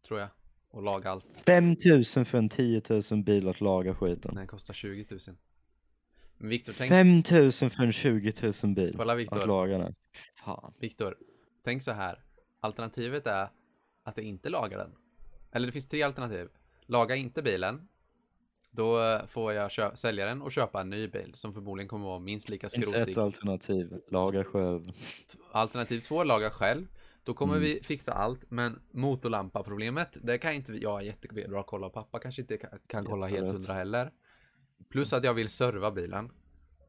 tror jag. Och laga allt. 5000 för en 10 000 bil att laga skiten. Det kostar 20 000. Men Viktor, tänk, 5000 för en 20 000 bil kolla att Viktor. laga den. Fan. Viktor, tänk så här. Alternativet är att jag inte lagar den. Eller det finns tre alternativ. Laga inte bilen. Då får jag sälja den och köpa en ny bil som förmodligen kommer vara minst lika Det finns skrotig. ett alternativ, laga själv. Alternativ två, laga själv. Då kommer Mm. vi fixa allt, men motorlampa-problemet, det kan inte jag jättebra kolla. Pappa kanske inte kan, kan kolla helt hundra heller. Plus att jag vill serva bilen.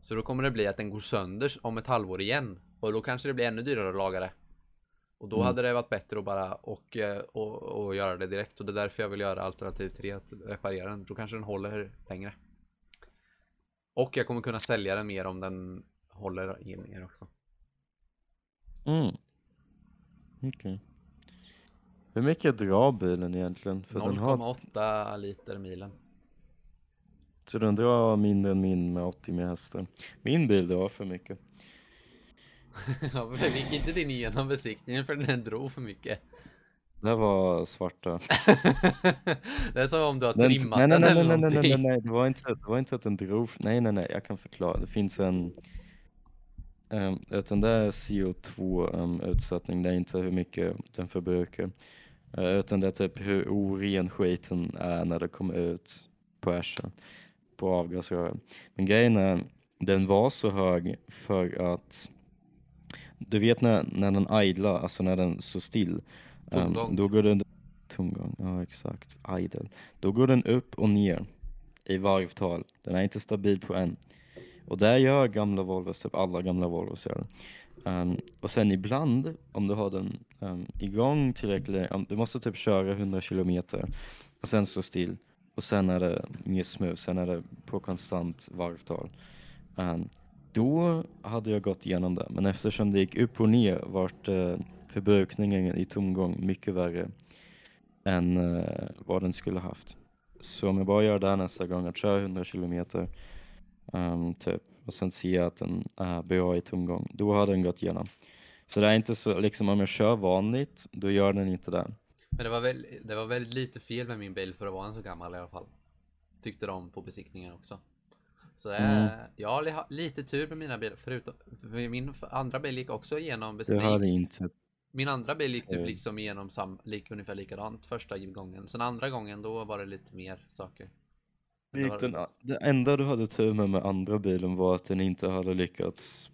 Så då kommer det bli att den går sönder om ett halvår igen. Och då kanske det blir ännu dyrare att laga det. Och då Mm. hade det varit bättre att bara och, eh, och, och göra det direkt. Och det är därför jag vill göra alternativ 3, att reparera den. Då kanske den håller längre. Och jag kommer kunna sälja den mer om den håller i mer också. Mm. Okej. Hur mycket drar bilen egentligen? För den har, 0,8 liter milen. så den drar mindre än min med 80 med hästar. Min bil drar för mycket. [LAUGHS] Ja, men gick inte din igenom besiktningen för den drog för mycket? Det var svarta. [LAUGHS] det är som om du har Den, trimmat nej, nej, den nej, eller nej, nej, nej, någonting. nej, nej, det var inte, det var inte att den drog. Nej, nej, nej, jag kan förklara. Det finns en, um, utan det är CO2 um, utsättning, det är inte hur mycket den förbrukar. Uh, utan det är typ hur oren skiten är när det kommer ut på airsen, på avgasrören. Men grejen är, den var så hög för att du vet när, när den idlar, alltså när den står still. um, då går den, tomgång, ja exakt, idle. Då går den upp och ner i varvtal. Den är inte stabil på en. Och det gör gamla Volvos, typ alla gamla Volvos gör. Um, och sen ibland, om du har den um, igång tillräckligt, um, du måste typ köra 100 kilometer och sen stå still. Och sen är det mer smooth, sen är det på konstant varvtal. Um, då hade jag gått igenom det, men eftersom det gick upp och ner vart eh, förbrukningen i tomgång mycket värre än eh, vad den skulle haft. Så om jag bara gör det här nästa gång, att köra 100 kilometer um, typ, och sen ser jag att den är bra i tomgång, då har den gått igenom. Så det är inte så, liksom om jag kör vanligt, då gör den inte det. Men det var, väl, det var väldigt lite fel med min bil för att vara en så gammal i alla fall. Tyckte de på besiktningen också. Så det är, Mm. jag har li- lite tur med mina bilar förutom, för min andra bil gick också igenom Det besiktning. Min andra bil gick typ liksom igenom sam, lik, ungefär likadant första gången. Sen andra gången då var det lite mer saker. Det var- den, det enda du hade tur med med andra bilen var att den inte hade lyckats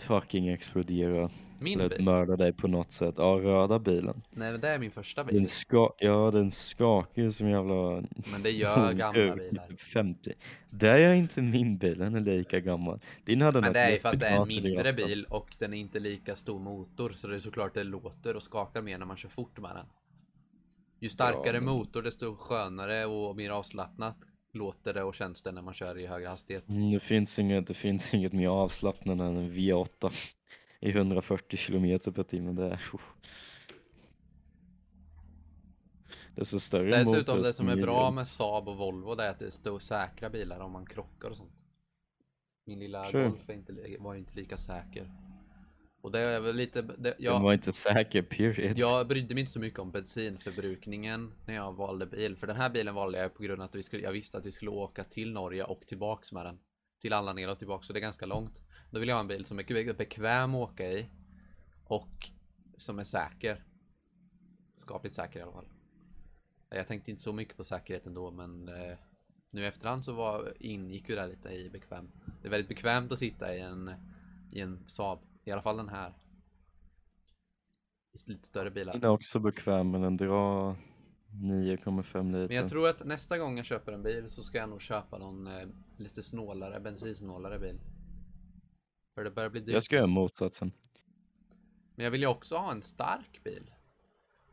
fucking explodera Min eller bil? mörda dig på något sätt. Ja, röda bilen. Nej men det är min första bil. Den ska, ja den skakar ju som jävla Men det gör [LAUGHS] gamla bilar. typ 50. Det är inte min bil, den är lika gammal. Din hade Men det är ju för att det är en mindre bil och den är inte lika stor motor så det är såklart det låter och skakar mer när man kör fort med den. Ju starkare men- motor desto skönare och mer avslappnat låter det och känns det när man kör i högre hastighet. Mm, det, finns inget, det finns inget mer avslappnande än en V8 i 140 kilometer per timme. Det är, Desto större Dessutom det som är bra med Saab och Volvo det är att det är stor säkra bilar om man krockar och sånt. Min lilla True. Golf inte, var inte lika säker. Och det är väl lite, det, Den jag, var inte säker, period. Jag brydde mig inte så mycket om bensinförbrukningen när jag valde bil. För den här bilen valde jag på grund av att vi skulle, jag visste att vi skulle åka till Norge och tillbaks med den. Till alla ner och tillbaks, så det är ganska långt. Då vill jag ha en bil som är bekväm att åka i. Och som är säker. Skapligt säker i alla fall. Jag tänkte inte så mycket på säkerheten då, men eh, Nu efterhand så var, ingick ju det lite i bekväm. Det är väldigt bekvämt att sitta i en, i en Saab. I alla fall den här. I lite större bilar. Den är också bekväm men den drar 9,5 liter. Men jag tror att nästa gång jag köper en bil så ska jag nog köpa någon eh, lite snålare, bensinsnålare bil. För det börjar bli dyrt. Jag ska göra motsatsen. Men jag vill ju också ha en stark bil.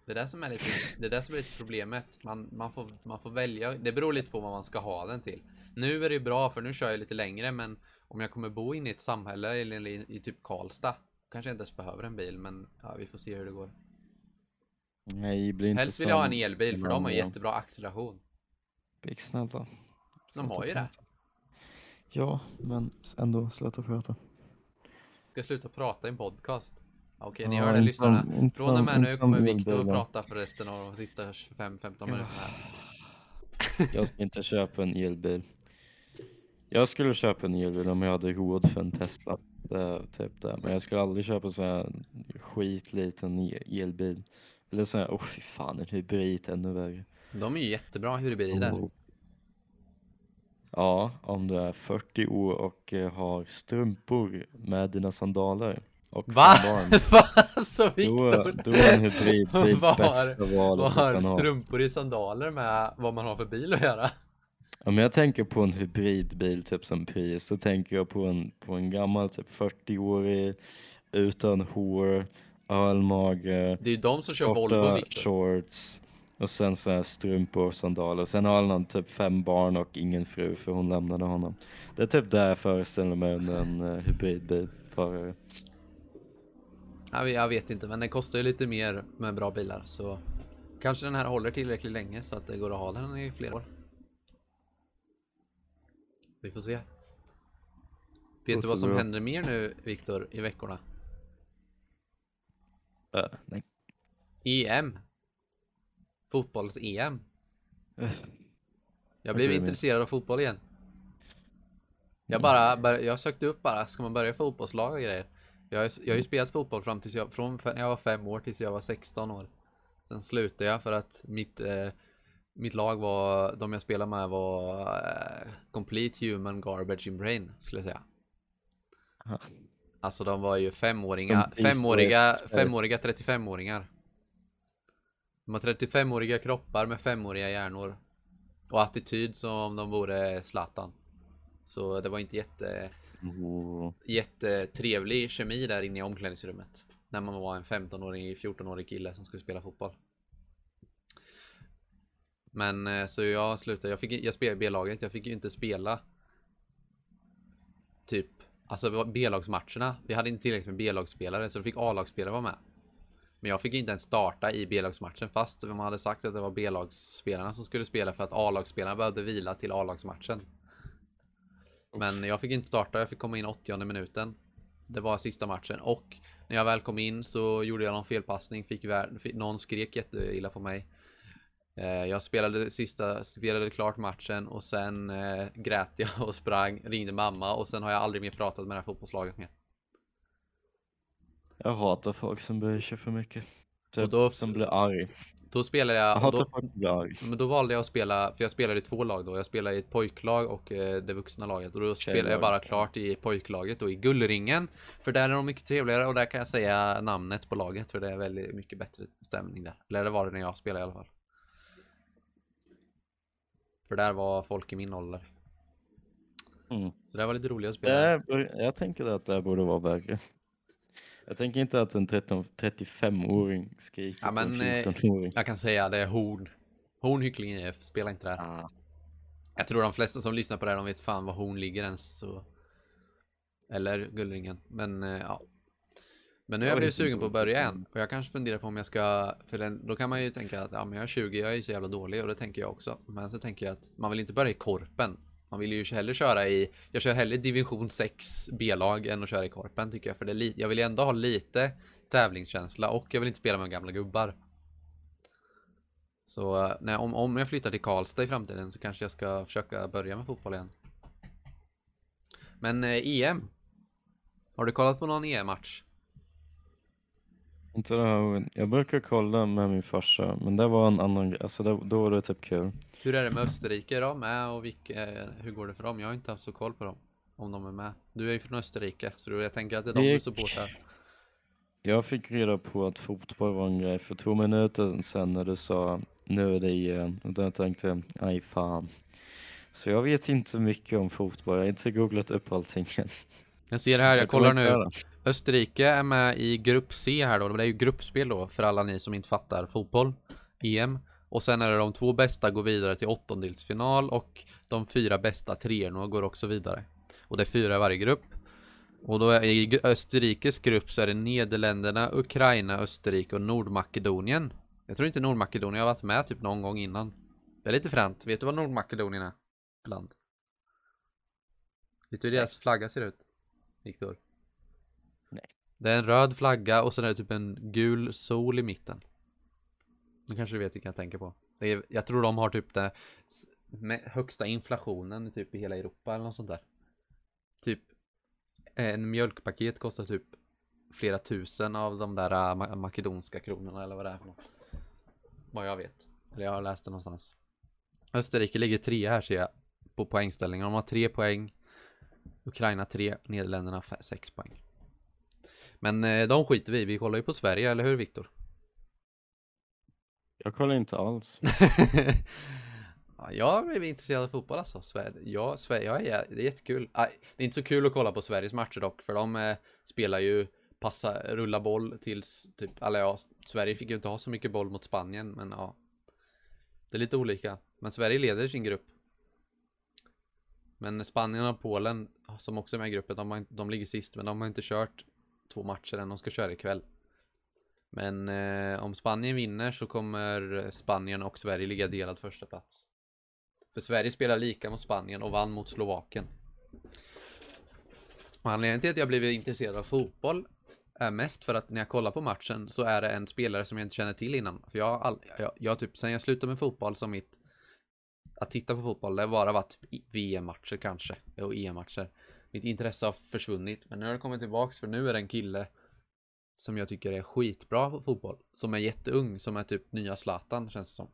Det är det som är lite, det är det som är lite problemet. Man, man, får, man får välja. Det beror lite på vad man ska ha den till. Nu är det ju bra för nu kör jag lite längre men om jag kommer bo inne i ett samhälle eller i, i typ Karlstad kanske jag inte ens behöver en bil men ja, vi får se hur det går. Nej, blir inte Helst vill jag ha en elbil för de har jättebra acceleration. Big snälla. De har ju det. Ja, men ändå sluta prata. Ska sluta prata i en podcast? Okej, ni Ja, hör det inte lyssnarna. Från och med nu kommer Viktor att prata för resten av de sista 25-15 minuterna. Jag ska inte köpa en elbil. Jag skulle köpa en elbil om jag hade råd för en Tesla. Det typ det. Men jag skulle aldrig köpa så här skitliten elbil. Eller så här, åh fy fan, en hybrid ännu värre. De är ju jättebra hybrider. Oh. Ja, om du är 40 år och eh, har strumpor med dina sandaler och Va? [LAUGHS] Va? Alltså Då, Viktor? då är en hybridbil [LAUGHS] Vad bästa Vad valet du har strumpor i sandaler med vad man har för bil att göra? Men jag tänker på en hybridbil typ som Prius, då tänker jag på en, på en gammal typ 40-årig utan hår, ölmage, Det är ju de som kör Volvo Viktor. shorts och sen så här strumpor och sandaler. Sen har han typ fem barn och ingen fru för hon lämnade honom. Det är typ där jag föreställer mig en, en uh, hybridbil förare. Ja, jag vet inte, men den kostar ju lite mer med bra bilar så kanske den här håller tillräckligt länge så att det går att ha den i flera år. Vi får se. Vet du vad som bra. händer mer nu Viktor i veckorna? Äh, nej. EM. Fotbolls-EM. Jag blev intresserad av fotboll igen. Jag bara, jag sökte upp bara, ska man börja fotbollslag och grejer? Jag har, jag har ju spelat fotboll fram tills jag, från när jag var fem år tills jag var 16 år. Sen slutade jag för att mitt, eh, mitt lag var, de jag spelade med var eh, complete human garbage in brain, skulle jag säga. Aha. Alltså de var ju femåringa, Som Beast femåriga, femåriga 35-åringar. De har 35-åriga kroppar med femåriga hjärnor. Och attityd som om de vore Zlatan. Så det var inte jätte, oh. jättetrevlig kemi där inne i omklädningsrummet. När man var en 15-årig, 14-årig kille som skulle spela fotboll. Men eh, så jag slutade, jag, fick, jag spelade B-laget, jag fick ju inte spela typ, alltså B-lagsmatcherna. Vi hade inte tillräckligt med B-lagsspelare så då fick A-lagsspelare vara med. Men jag fick inte ens starta i B-lagsmatchen fast man hade sagt att det var B-lagsspelarna som skulle spela för att A-lagsspelarna behövde vila till A-lagsmatchen. Men jag fick inte starta, jag fick komma in 80 minuten. Det var sista matchen och när jag väl kom in så gjorde jag någon felpassning, fick någon skrek jätteilla på mig. Eh, Jag spelade sista, spelade klart matchen och sen eh, grät jag och sprang, ringde mamma och sen har jag aldrig mer pratat med det här fotbollslaget mer. Jag hatar folk som bryr sig för mycket. Typ, Och då- som blir arg. Då spelade Jag jag, hatar då, folk som blir arg. men då valde jag att spela, för jag spelade i två lag då. Jag spelade i ett pojklag och eh, det vuxna laget. Och då spelade jag bara klart i pojklaget och i Gullringen. För där är de mycket trevligare och där kan jag säga namnet på laget för det är väldigt mycket bättre stämning där. Eller det var det när jag spelade i alla fall. För där var folk i min ålder. Mm. Så det var lite roligt att spela. Det är, jag tänker att det här borde vara värre. Jag tänker inte att en 13 35-åring skriker Ja, men, eh, en 14-åring. Jag kan säga det är Horn. Horn Hyckling IF, spela inte där. Ah, Jag tror de flesta som lyssnar på det här, de vet fan var Horn ligger ens. Så... Eller Gullringen. Men eh, ja. Men nu har Jag blivit sugen på att börja är. igen. Och jag kanske funderar på om jag ska, för den, då kan man ju tänka att ja, men jag är 20, jag är ju så jävla dålig och det tänker jag också. Men så tänker jag att man vill inte börja i korpen. Man vill ju hellre köra i, jag kör hellre division 6 B-lag än att köra i korpen tycker jag. För det är jag vill ju ändå ha lite tävlingskänsla och jag vill inte spela med gamla gubbar. Så eh, nej, om, om jag flyttar till Karlstad i framtiden så kanske jag ska försöka börja med fotboll igen. Men eh, EM. Har du kollat på någon EM-match? Inte det här, jag brukar kolla med min farsa, men det var en annan grej, alltså det, då var det typ kul. Hur är det med Österrike då med och vilka, hur går det för dem? Jag har inte haft så koll på dem. Om de är med. Du är ju från Österrike, så jag tänker att det är de du supportar. Jag fick reda på att fotboll var en grej för två minuter sedan när du sa nu är det EM och då tänkte jag, aj fan. Så jag vet inte mycket om fotboll, jag har inte googlat upp allting än. Jag ser här, jag kollar kommer nu. Österrike är med i grupp C här då. Det är ju gruppspel då för alla ni som inte fattar fotboll. EM. Och sen är det de två bästa går vidare till åttondelsfinal och de fyra bästa treorna går också vidare. Och det är fyra i varje grupp. Och då är i Österrikes grupp så är det Nederländerna, Ukraina, Österrike och Nordmakedonien. Jag tror inte Nordmakedonien har varit med typ någon gång innan. Det är lite fränt. Vet du vad Nordmakedonien är? Bland. Land. Vet du hur deras flagga ser ut? Viktor? Det är en röd flagga och sen är det typ en gul sol i mitten. Nu kanske du vet vilken jag tänker på. Det är, jag tror de har typ det med högsta inflationen typ i hela Europa eller något sånt där. Typ en mjölkpaket kostar typ flera tusen av de där äh, ma- makedonska kronorna eller vad det är för något. Vad jag vet. Eller jag har läst det någonstans. Österrike ligger trea här ser jag på poängställningen. De har tre poäng. Ukraina tre, Nederländerna sex poäng. Men eh, de skiter vi i. Vi kollar ju på Sverige, eller hur Viktor? Jag kollar inte alls. [LAUGHS] ja, jag är intresserad av fotboll alltså. Sverige, ja, Sverige, ja, ja, det är jättekul. Aj, det är inte så kul att kolla på Sveriges matcher dock, för de eh, spelar ju passa, rulla boll tills typ, eller ja, Sverige fick ju inte ha så mycket boll mot Spanien, men ja. Det är lite olika. Men Sverige leder sin grupp. Men Spanien och Polen, som också är med i gruppen, de, har, de ligger sist, men de har inte kört två matcher än, de ska köra ikväll. Men eh, om Spanien vinner så kommer Spanien och Sverige ligga delad första plats. För Sverige spelar lika mot Spanien och vann mot Slovakien. Och anledningen till att jag blivit intresserad av fotboll är mest för att när jag kollar på matchen så är det en spelare som jag inte känner till innan. För jag har, all, jag, jag typ, sen jag slutade med fotboll som mitt att titta på fotboll, det har bara varit VM-matcher kanske, och EM-matcher. Mitt intresse har försvunnit, men nu har det kommit tillbaks för nu är det en kille som jag tycker är skitbra på fotboll. Som är jätteung, som är typ nya Zlatan känns det som.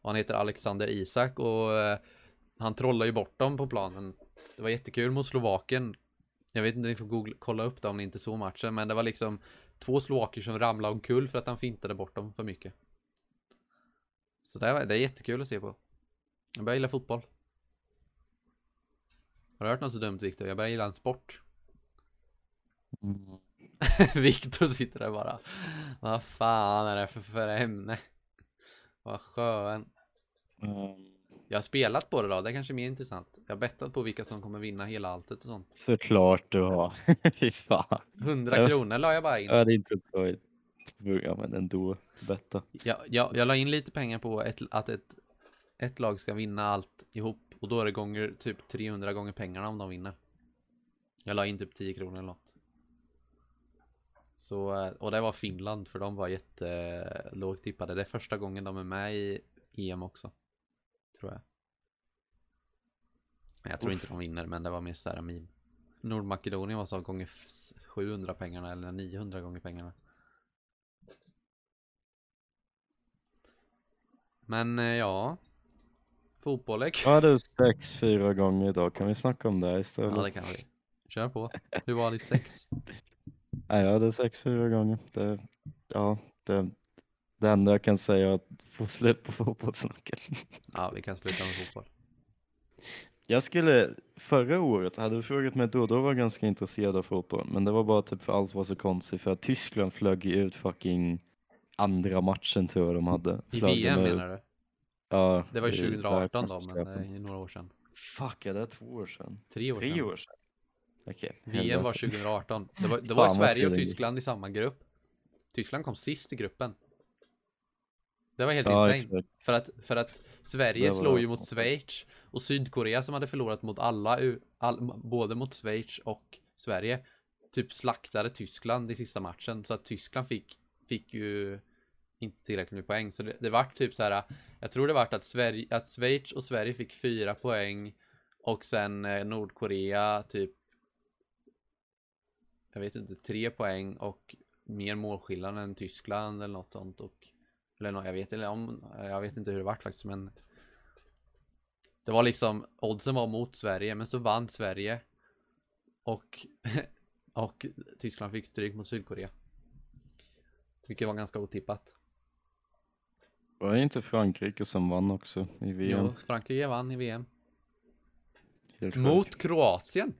Och han heter Alexander Isak och eh, han trollar ju bort dem på planen. Det var jättekul mot Slovakien. Jag vet inte, ni får googla, kolla upp det om ni inte såg matchen, men det var liksom två slovaker som ramlade omkull för att han fintade bort dem för mycket. Så det är, det är jättekul att se på. Jag börjar gilla fotboll. Har du hört något så dumt Viktor? Jag börjar gilla en sport. Mm. [LAUGHS] Viktor sitter där bara. Vad fan är det för, för ämne? Vad skön. Ehm, Jag har spelat på det då, det är kanske mer intressant. Jag har bettat på vilka som kommer vinna hela alltet och sånt. såklart du har. [LAUGHS] Fy fan. 100 Ja. kronor la jag bara in. Jag hade inte tagit, ja men ändå, betta. Jag, jag, jag la in lite pengar på ett, att ett, ett lag ska vinna allt ihop. Och då är det gånger typ 300 gånger pengarna om de vinner. Jag la in typ 10 kronor eller något. Så, eh, och det var Finland för de var jättelågt tippade. Det är första gången de är med i EM också. Tror jag. Jag tror inte de vinner men det var mer såhär meme. Nordmakedonien var så gånger f- 700 pengarna eller 900 gånger pengarna. Men eh, ja. Fotboll är kul. Jag hade sex fyra gånger idag, kan vi snacka om det istället? Ja det kan vi. Kör på. Hur var ditt sex? [LAUGHS] Nej, jag hade sex fyra gånger. Det, ja, det, det enda jag kan säga är att få slut på fotbollssnacket. [LAUGHS] Ja vi kan sluta med fotboll. Jag skulle, förra året, hade du frågat mig då, då var jag ganska intresserad av fotboll. Men det var bara typ för allt var så konstigt för att Tyskland flög ju ut fucking andra matchen tror jag de hade. I VM menar du? Ja, Det var ju i 2018 då men det är ju några år sedan. Fuck, är det två år sedan? Tre år Tre sedan. år sedan? Okej. VM var helvete. 2018. Det var, det var Sverige och. Tyskland i samma grupp. Tyskland kom sist i gruppen. Det var helt Ja, insane. exakt. För att, för att Sverige slog ju mot Schweiz och Sydkorea som hade förlorat mot alla, all, både mot Schweiz och Sverige, typ slaktade Tyskland i sista matchen. Så att Tyskland fick, fick ju inte tillräckligt med poäng. Så det, det vart typ så här, jag tror det vart att, Sverige, att Schweiz och Sverige fick fyra poäng och sen eh, Nordkorea typ jag vet inte, tre poäng och mer målskillnad än Tyskland eller något sånt och eller jag vet inte om jag vet inte hur det vart faktiskt men det var liksom oddsen var mot Sverige men så vann Sverige och [LAUGHS] och Tyskland fick stryk mot Sydkorea. Vilket var ganska otippat. Var det inte Frankrike som vann också i VM? Jo, Frankrike vann i VM. Helt. Mot Kroatien.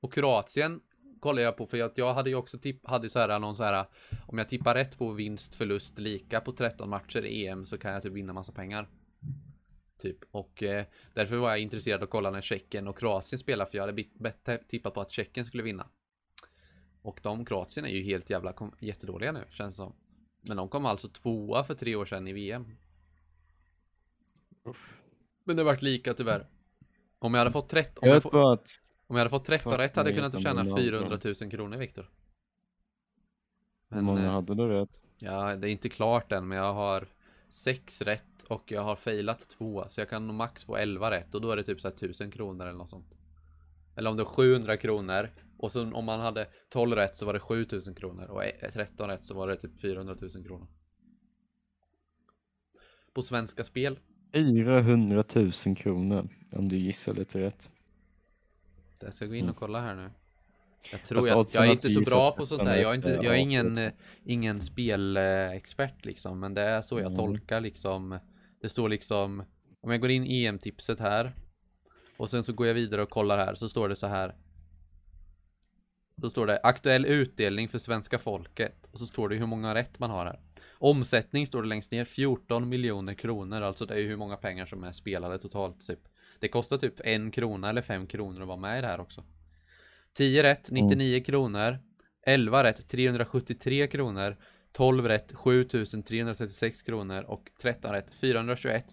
Och Kroatien kollade jag på för att jag hade ju också tipp, hade så här någon så här om jag tippar rätt på vinst, förlust, lika på 13 matcher i EM så kan jag typ vinna massa pengar. Typ och eh, därför var jag intresserad att kolla när Tjeckien och Kroatien spelar för jag hade tippat på att Tjeckien skulle vinna. Och de Kroatien är ju helt jävla jättedåliga nu känns det som. Men de kom alltså tvåa för tre år sedan i VM. Uff. Men det vart lika tyvärr. Om jag hade fått 13, om Jag få, att om jag hade fått 13 Fuck rätt hade jag kunnat tjäna Ronaldo. 400 000 kronor Viktor. hur Men många eh, hade du rätt? ja, det är inte klart än men jag har 6 rätt och jag har failat 2 så jag kan max få 11 rätt och då är det typ så här 1000 kronor eller något sånt. Eller om det är 700 kronor och så om man hade 12 rätt så var det 7000 kronor och eh, 13 rätt så var det typ 400 000 kronor. På Svenska Spel 400 000 kronor om du gissar lite rätt. Jag ska gå in Mm. och kolla här nu. Jag tror Alltså, jag, jag är inte så bra på sånt där. Jag är inte, jag är ingen, ingen spelexpert liksom. Men det är så jag Mm. tolkar liksom. Det står liksom, om jag går in i EM-tipset här. Och sen så går jag vidare och kollar här så står det så här. Då står det aktuell utdelning för svenska folket. Och så står det hur många rätt man har här. Omsättning står det längst ner, 14 miljoner kronor. Alltså det är ju hur många pengar som är spelade totalt typ. Det kostar typ en krona eller fem kronor att vara med i det här också. 10 rätt, 99 kronor. 11 rätt, 373 kronor. 12 rätt, 7336 kronor. Och 13 rätt, 421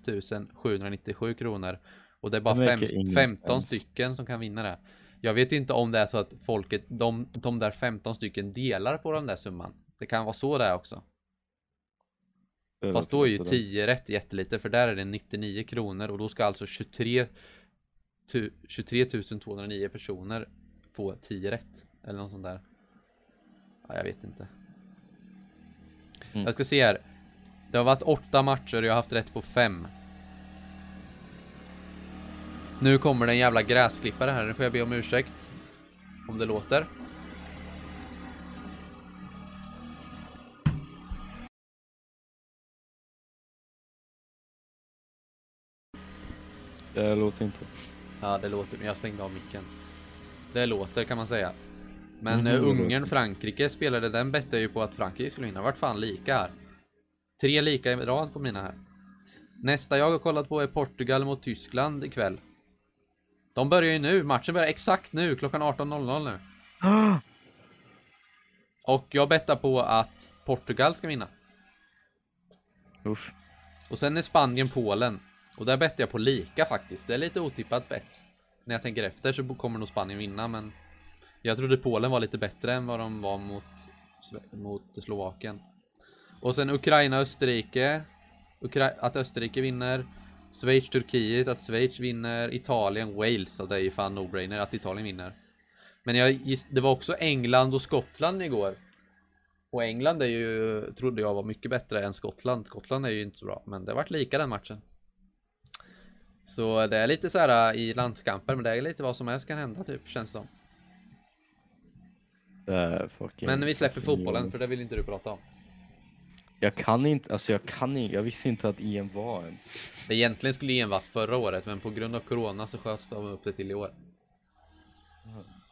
797 kronor. Och det är bara Det fem, verkar ingen 15 spänst. stycken som kan vinna det. Jag vet inte om det är så att folket, de, de där 15 stycken delar på den där summan. Det kan vara så det är också. Jag Fast då är ju inte det. 10 rätt jättelite för där är det 99 kronor och då ska alltså 23 tu- 23 209 personer få 10 rätt. Eller något sånt där. Ja, jag vet inte. Mm. Jag ska se här. Det har varit åtta matcher och jag har haft rätt på fem. Nu kommer det en jävla gräsklippare här, nu får jag be om ursäkt. Om det låter. Det låter inte. Ja, det låter, men jag stängde av micken. Det låter kan man säga. Men Mhm, eh, det låter. Ungern-Frankrike spelade, den bettade ju på att Frankrike skulle vinna. Vart fan lika här. Tre lika i rad på mina här. Nästa jag har kollat på är Portugal mot Tyskland ikväll. De börjar ju nu, matchen börjar exakt nu, klockan 18.00 nu. [GASPS] Och jag bettar på att Portugal ska vinna. Usch. Och sen är Spanien Polen. Och där bettar jag på lika faktiskt. Det är lite otippat bett. När jag tänker efter så kommer nog Spanien vinna men jag trodde Polen var lite bättre än vad de var mot, mot Slovakien. Och sen Ukraina Österrike. Ukra att Österrike vinner. Schweiz Turkiet, att Schweiz vinner. Italien Wales, och det är ju fan no-brainer att Italien vinner. Men jag giss, det var också England och Skottland igår. Och England är ju, trodde jag var mycket bättre än Skottland. Skottland är ju inte så bra, men det har varit lika den matchen. Så det är lite så här äh, i landskamper, men det är lite vad som helst kan hända typ, känns som. Det fucking Men vi släpper fotbollen, för det vill inte du prata om. Jag kan inte, alltså jag kan inte, jag visste inte att EM var ens. Egentligen skulle EM varit förra året, men på grund av corona så sköts de upp det till i år.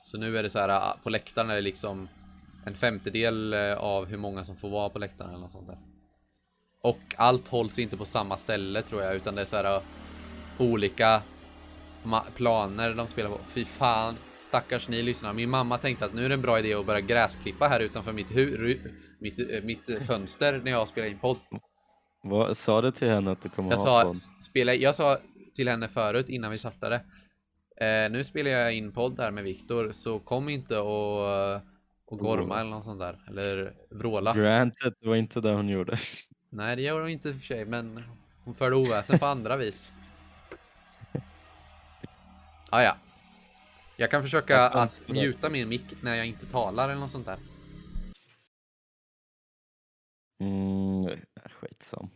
Så nu är det så här, ah, på läktaren är det liksom en femtedel eh, av hur många som får vara på läktaren eller något sånt där. Och allt hålls inte på samma ställe tror jag, utan det är så här ah, olika planer de spelar på. Fy fan, stackars ni lyssnare. Min mamma tänkte att nu är det en bra idé att börja gräsklippa här utanför mitt, hu- mitt, äh, mitt äh, fönster när jag spelar in podd. Vad, sa du till henne att du kommer Jag ha sa, podd? spela, jag sa till henne förut innan vi startade. Eh, nu spelar jag in podd här med Viktor, så kom inte och, eh, och gorma Vråla. eller något sånt där. Eller vråla. Granted, det var inte det hon gjorde. [LAUGHS] Nej, det gör hon inte i och för sig, men hon förde oväsen på andra vis. Ah, ja. Jag kan försöka att mjuta min mick när jag inte talar eller något sånt där. Mm, skitsam.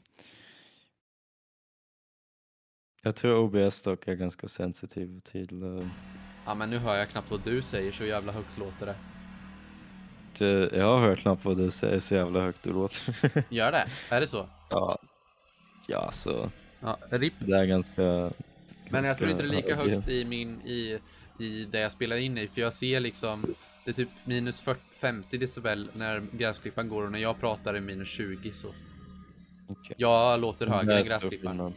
Jag tror OBS dock är ganska sensitiv till uh, Ja men nu hör jag knappt vad du säger så jävla högt låter det. det, Jag har hört knappt vad du säger så jävla högt du låter. [LAUGHS] Gör det? Är det så? ja, ja så Ja, RIP. det är ganska Men jag tror inte det är lika ganska- högt i min, i, i det jag spelar in i, för jag ser liksom det är typ minus 40, 50 decibel när gräsklipparen går och när jag pratar är minus 20 så. Okej. Jag låter högre än skillnad.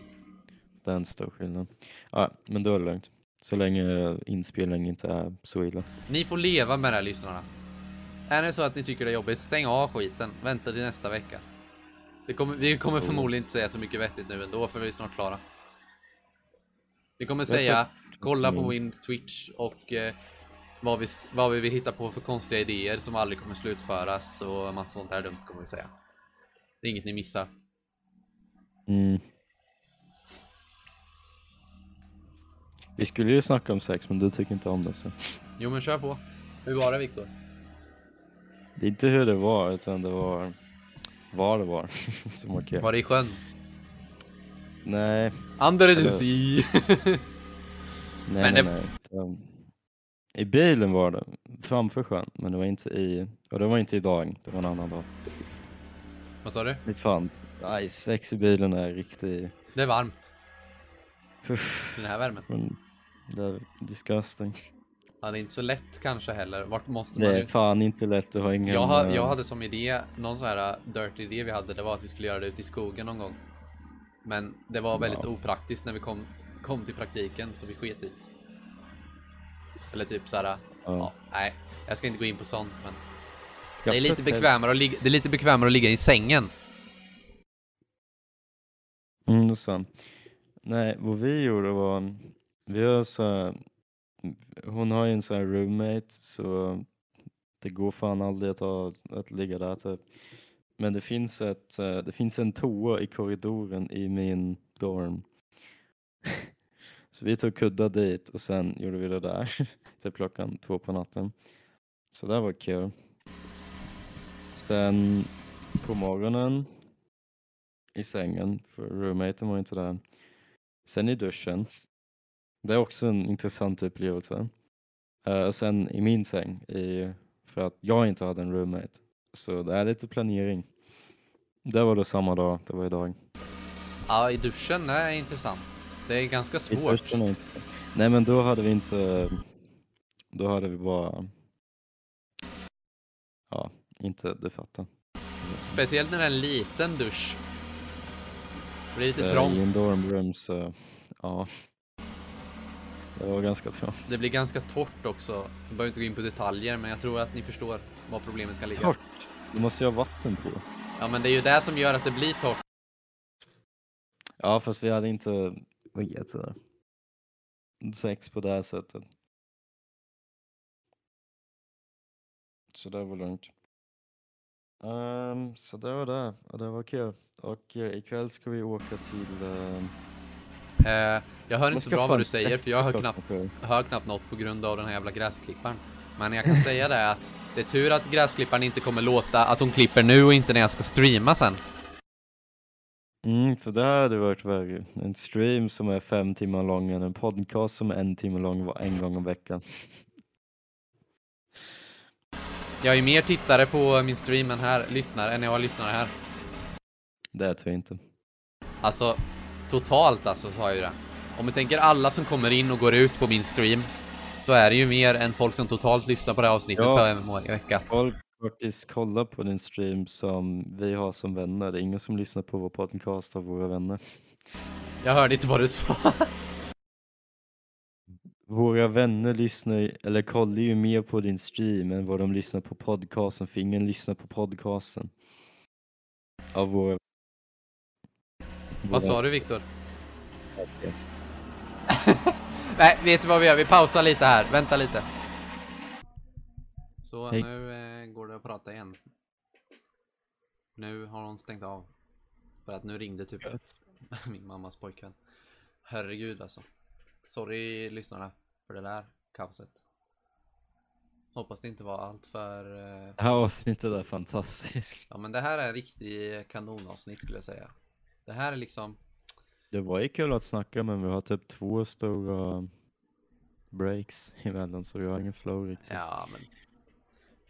Det är en stor skillnad. Ja, men då är det lugnt. Så länge inspelningen inte är så illa. Ni får leva med det här lyssnarna. Är det så att ni tycker det är jobbigt, stäng av skiten. Vänta till nästa vecka. Det kommer, vi kommer förmodligen inte säga så mycket vettigt nu ändå, för vi är snart klara. Vi kommer säga, kolla på min Twitch och eh, vad, vi, vad vi vill hitta på för konstiga idéer som aldrig kommer slutföras och massa sånt här dumt kommer vi säga. Det är inget ni missar. Mm. Vi skulle ju snacka om sex men du tycker inte om det så. Jo men kör på. Hur var det Viktor? Det är inte hur det var utan det var vad det var [LAUGHS] som var kul. Var det i sjön? Nej, Under the sea. [LAUGHS] nej, Men nej, det- nej. I bilen var det, framför sjön, men det var inte i, och det var inte idag, det var en annan dag. vad sa du? Fy fan, nej sex i bilen är riktigt, Det är varmt. Uff, Den här värmen. men det är disgusting. Ja, det är inte så lätt kanske heller. Vart måste man Det är fan inte lätt att ha ingen... Jag, ha, eh, jag hade som idé, någon sån här uh, dirty idé vi hade, det var att vi skulle göra det ute i skogen någon gång. Men det var väldigt Ja. opraktiskt när vi kom, kom till praktiken, så vi sket dit. Eller typ såhär, ja. Ja. nej, jag ska inte gå in på sånt, men det är lite bekvämare att ligga, det är lite bekvämare att ligga i sängen. Mm, det är sant. Nej, vad vi gjorde var, vi har så här, hon har ju en sån här roommate så det går fan aldrig att, ha, att ligga där typ. Men det finns, ett, eh, det finns en toa i korridoren i min dorm. [LAUGHS] Så vi tog kuddar dit och sen gjorde vi det där [LAUGHS] till klockan två på natten. Så det var kul. Sen på morgonen i sängen, för roommaten var inte där. Sen i duschen. Det är också en intressant upplevelse. Uh, och sen i min säng, i, för att jag inte hade en roommate. Så det är lite planering. Det var då samma dag, det var idag. Ja, i duschen, det är intressant. Det är ganska svårt. är. Nej men då hade vi inte, då hade vi bara, ja, inte, du fattar. Speciellt när det är en liten dusch. Det blir lite Eh, trångt. I en dormroom så, ja. Det var ganska trångt. Det blir ganska torrt också. Jag behöver inte gå in på detaljer, men jag tror att ni förstår var problemet kan ligga. Torrt? Du måste ju ha vatten på. Ja, men det är ju det som gör att det blir torrt. Ja fast vi hade inte, vad heter det? Sex på det här sättet. Så det var lugnt. Ehm, så det var det, och det var kul. Och uh, ikväll ska vi åka till... ehm, Eh, jag hör inte så bra vad du säger, för jag hör knappt, hör knappt något på grund av den här jävla gräsklipparen. Men jag kan säga det att det är tur att gräsklipparen inte kommer låta att hon klipper nu och inte när jag ska streama sen. Mm, för det hade varit värre. En stream som är fem timmar lång än en podcast som är en timme lång var- en gång i veckan. Jag har ju mer tittare på min stream än här, lyssnare, än jag har lyssnare här. Det tror jag inte. Alltså, totalt alltså, sa jag ju det. Om vi tänker alla som kommer in och går ut på min stream, så är det ju mer än folk som totalt lyssnar på det här avsnittet Ja. må- vecka. Folk faktiskt kollar på din stream som vi har som vänner. Det är ingen som lyssnar på vår podcast av våra vänner. Jag hörde inte vad du sa. Våra vänner lyssnar, eller kollar ju mer på din stream än vad de lyssnar på podcasten, för ingen lyssnar på podcasten. Av våra... Vad sa du Viktor? Okej. [LAUGHS] Nej, vet du vad vi gör? Vi pausar lite här. Vänta lite. Så Hej. nu eh, går det att prata igen. Nu har hon stängt av. För att nu ringde typ [LAUGHS] min mammas pojkvän. Herregud alltså. Sorry lyssnarna för det där kaoset. Hoppas det inte var allt för... eh, Det här avsnittet är fantastiskt. Ja men det här är en riktig kanonavsnitt skulle jag säga. Det här är liksom... Det var ju kul att snacka men vi har typ två stora breaks emellan så vi har ingen flow riktigt. Ja men...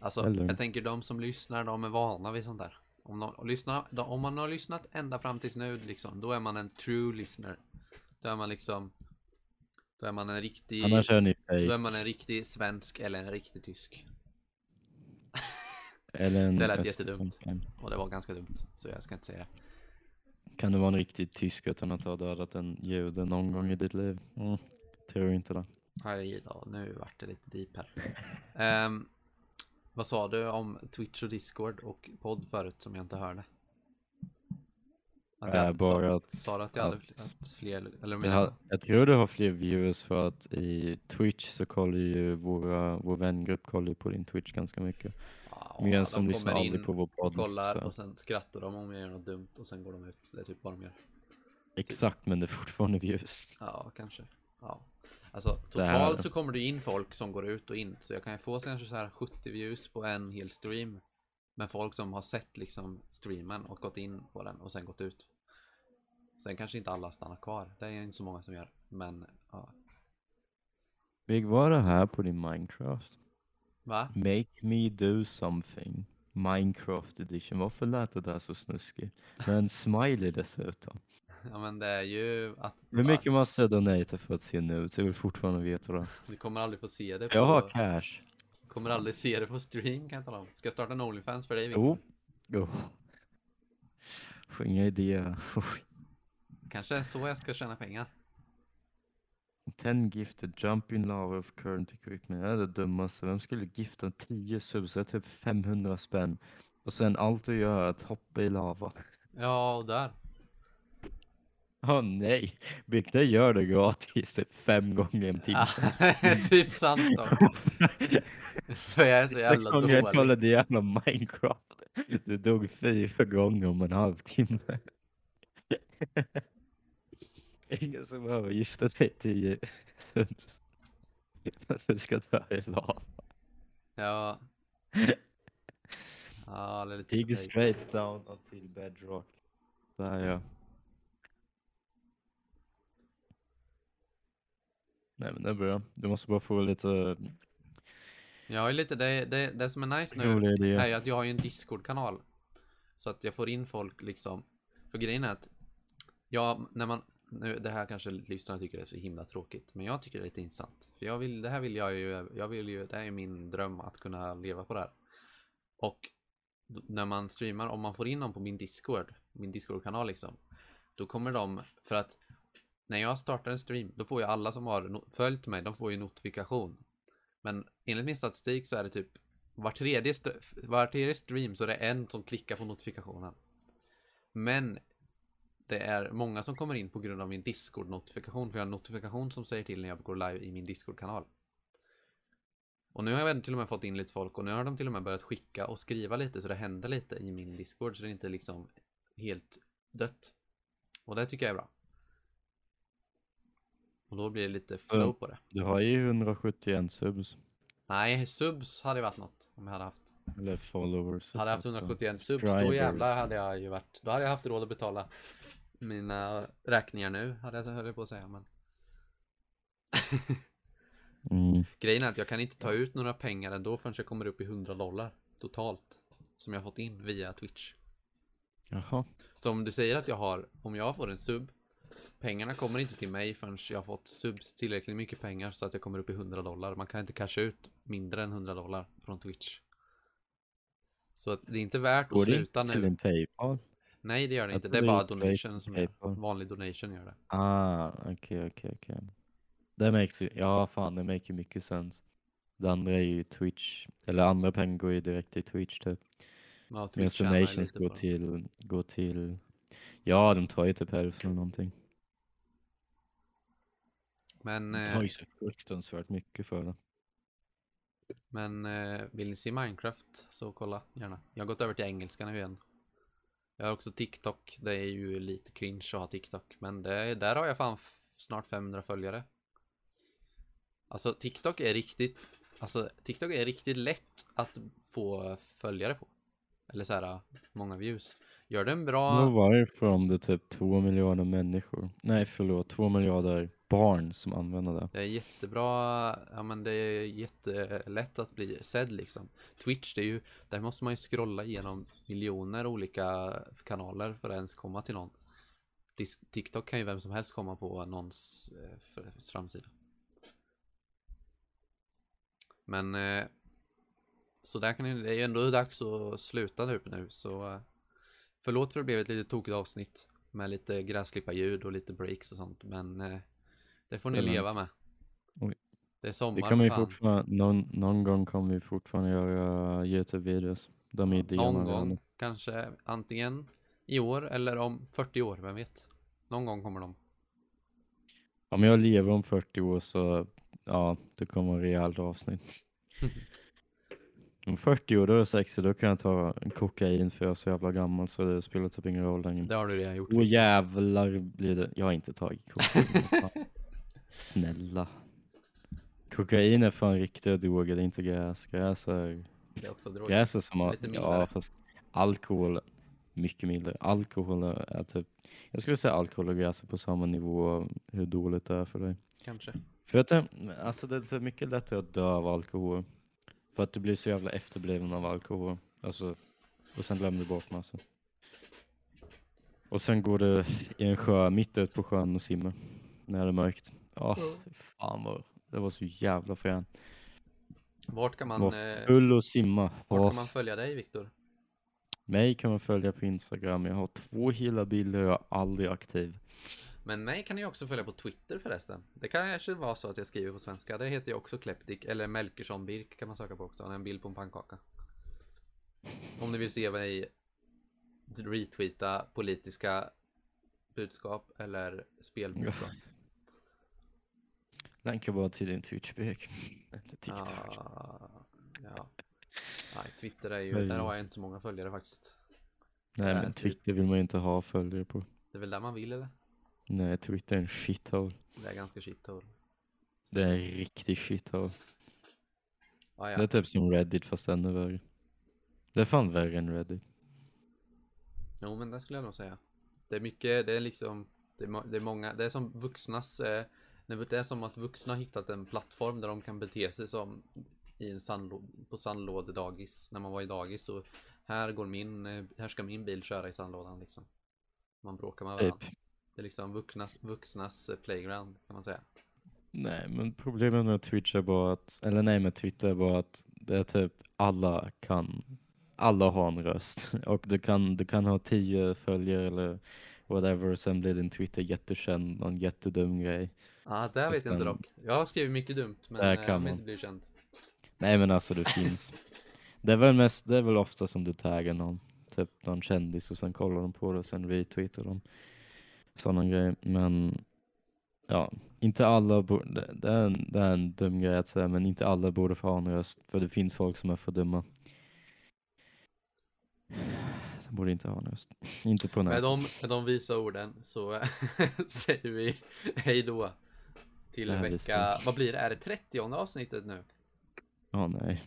Alltså Eller- jag tänker de som lyssnar de är vana vid sånt där. Om, de, lyssnar, de, om man har lyssnat ända fram tills nu liksom, då är man en true listener. Då är man liksom... Då är man en riktig... Annars är ni Då är man en riktig svensk eller en riktig tysk. [LAUGHS] Eller en Det lät jättedumt. Och det var ganska dumt, så jag ska inte säga det. Kan du vara en riktig tysk utan att ha dödat en jude någon gång i ditt liv? Mm, tror inte det. Aj då, nu vart det lite deep här. Ehm, vad sa du om Twitch och Discord och podd förut som jag inte hörde? Att Äh, jag, bara sa, att- sa att jag hade att- fler, eller har, jag tror du har fler viewers för att i Twitch så kollar ju våra, vår vängrupp kollar på din Twitch ganska mycket. ja, Medan som lyssnar aldrig på vår podd. kollar så. och sen skrattar de om jag gör något dumt och sen går de ut. Det är typ vad de gör. Exakt, men det är fortfarande views. Ja, kanske. Ja. Alltså totalt så kommer det in folk som går ut och in. Så jag kan ju få kanske så här 70 views på en hel stream. Men folk som har sett liksom streamen och gått in på den och sen gått ut. Sen kanske inte alla stannar kvar. Det är inte så många som gör. Men ja. Vad är det här på din Minecraft? Va? Make me do something. Minecraft edition. Varför lät det där så snuskigt? Med en smiley dessutom. Ja men det är ju att Hur mycket måste jag donata för att se nu? Så jag vill fortfarande veta det. du kommer aldrig få se det på... Jag har cash. kommer aldrig se det på stream kan jag tala om. Ska jag starta en Onlyfans för dig Victor? Jo. Oh. Får inga idéer. Kanske är så jag ska tjäna pengar. 10 gifted, jump in lava of current equipment. Det är det dummaste. Vem skulle gifta 10 subs? Typ 500 spänn. Och sen allt du gör är att hoppa i lava. Ja, och där. Åh nej! Big, det gör det gratis typ fem gånger en timme. [LAUGHS] Typ sant då. [LAUGHS] För jag är så jävla gången jag dålig. kollade igenom Minecraft. Du dog fyra gånger om en halvtimme. [LAUGHS] Ingen som behöver gifta sig 10 subs. För att du ska dö i lava. Ja. Ja, lite Dig straight down till bedrock. Där ja. Nej men det är bra. Du måste bara få lite Jag har ju lite, det, det, det som är nice nu är ju att jag har ju en Discord-kanal. Så att jag får in folk liksom. För grejen är att, ja, när man, nu, det här kanske lyssnarna tycker är så himla tråkigt. Men jag tycker det är lite intressant. För jag vill, det här vill jag ju, jag vill ju, det här är min dröm att kunna leva på det här. Och när man streamar, om man får in dem på min Discord, min Discord-kanal liksom. Då kommer de, för att när jag startar en stream, då får ju alla som har no- följt mig, de får ju notifikation. Men enligt min statistik så är det typ var tredje, st- var tredje stream så är det en som klickar på notifikationen. Men det är många som kommer in på grund av min Discord-notifikation. För jag har en notifikation som säger till när jag går live i min Discord-kanal. Och nu har jag till och med fått in lite folk och nu har de till och med börjat skicka och skriva lite så det händer lite i min Discord så det är inte liksom helt dött. Och det tycker jag är bra. Och då blir det lite flow på det. Du har ju 171 subs. Nej, subs hade varit något om jag hade haft. Eller followers. Hade jag haft 171 subs, då Subscribers. jävlar hade jag ju varit, då hade jag haft råd att betala mina räkningar nu, hade jag höll på att säga, men Mm. grejen är att jag kan inte ta ut några pengar ändå förrän jag kommer upp i 100 dollar totalt som jag fått in via Twitch. Jaha. Så om du säger att jag har, om jag får en sub, pengarna kommer inte till mig förrän jag har fått subs tillräckligt mycket pengar så att jag kommer upp i 100 dollar. Man kan inte casha ut mindre än 100 dollar från Twitch. Så att det är inte värt att Går det sluta inte nu. till din Paypal? Nej, det gör det Jag inte. Det är bara donation som. PayPal. Vanlig donation gör det. Ah, okej, okej, okej. Det makes ju, ja fan det makes ju mycket sens. Det andra är ju Twitch, eller andra pengar går ju direkt till Twitch typ. Ja, Medan Twitch ju donations går till, går till, ja de tar ju typ hälften eller någonting. Men, De eh, tar ju så fruktansvärt mycket för det. men eh, vill ni se Minecraft så kolla gärna. Jag har gått över till engelska nu igen. Jag har också TikTok. Det är ju lite cringe att ha TikTok. Men det, där har jag fan snart 500 följare. Alltså TikTok är riktigt Alltså TikTok är riktigt lätt att få följare på. Eller så här, många views. Gör den Men bra, varför om det är typ två miljarder människor, nej förlåt, två miljarder barn som använder det. det är jättebra, ja men det är jättelätt att bli sedd liksom. Twitch, det är ju, där måste man ju scrolla igenom miljoner olika kanaler för att ens komma till någon. TikTok kan ju vem som helst komma på någons eh, framsida. Men eh, så där kan ni, det är ju ändå dags att sluta nu, nu så eh, förlåt för att det blev ett lite tokigt avsnitt med lite gräsklipparljud och lite breaks och sånt men eh, det får ni Det leva med. Det är sommar Det kan för vi fortfarande, någon, någon gång kommer vi fortfarande göra Youtube-videos. De idéerna Någon gång, kanske antingen i år eller om 40 år, vem vet? Någon gång kommer de. Om jag lever om 40 år så, ja, det kommer en rejält avsnitt. [LAUGHS] Om 40 år, då är jag 60, då kan jag ta kokain för jag är så jävla gammal så det spelar typ ingen roll längre. Det har du redan gjort. Åh jävlar blir det, jag har inte tagit kokain. [LAUGHS] Snälla. Kokain är fan riktiga droger, det är inte gräs. Gräs är, Det är också droger. gräs är som har, Lite ja fast alkohol, mycket mildare. Alkohol är typ, jag skulle säga alkohol och gräs är på samma nivå hur dåligt det är för dig. Kanske. För att det, alltså det är mycket lättare att dö av alkohol. För att du blir så jävla efterbliven av alkohol. Alltså, och sen glömmer du bort massa. Och sen går du i en sjö, mitt ute på sjön och simmar. När det är mörkt. Ja, fy fan vad, det var så jävla fränt. Vart kan man, Var eh, full och simma. vart kan man följa dig, Viktor? Mig kan man följa på Instagram. Jag har två hela bilder och jag är aldrig aktiv. Men mig kan ni också följa på Twitter förresten. Det kan kanske vara så att jag skriver på svenska. Det heter jag också Kleptik, eller Melkersson Birk kan man söka på också. En bild på en pannkaka. Om ni vill se mig retweeta politiska budskap eller spelbudskap. [LAUGHS] Länkar bara till din Twitch-bek. [LAUGHS] Eller TikTok. Ah, ja. Nej, Twitter är ju, där har jag inte så många följare faktiskt. Nej men. Twitter vill man ju inte ha följare på. Det är väl där man vill eller? Nej, Twitter är en shithole. Det är ganska shithole. Det är en riktig shithole. Ah, Det ja. är typ som Reddit fast ännu värre. Det är fan värre än Reddit. Jo men det skulle jag nog säga. Det är mycket, det är liksom, det är, det är många, det är som vuxnas, eh, det är som att vuxna har hittat en plattform där de kan bete sig som i en sandlå, på sandlådedagis, när man var i dagis så här går min, här ska min bil köra i sandlådan liksom. Man bråkar med varandra. Typ. Det är liksom vuxnas, vuxnas eh, playground kan man säga. Nej men problemet med Twitch är bara att, eller nej med Twitter är bara att det är typ alla kan, alla har en röst. [LAUGHS] Och du kan, du kan ha tio följare eller whatever, sen blir din Twitter jättekänd, någon jättedum grej. Ja, ah, det vet jag inte dock. Jag har skrivit mycket dumt men Där eh, kan jag man. inte bli känd. Nej men alltså det finns. [LAUGHS] Det är väl mest, det är väl ofta som du taggar någon, typ någon kändis och sen kollar de på det och sen retweetar de. Sådana grejer. Men ja, inte alla borde, det, det, är en, det är en dum grej att säga men inte alla borde få ha en röst. För det finns folk som är för dumma. De borde inte ha en röst. [LAUGHS] Inte på Med nätet. de, med de visa orden så [LAUGHS] säger vi hej då. Till vecka, vad blir det? Är det 30 avsnittet nu? Ja nej.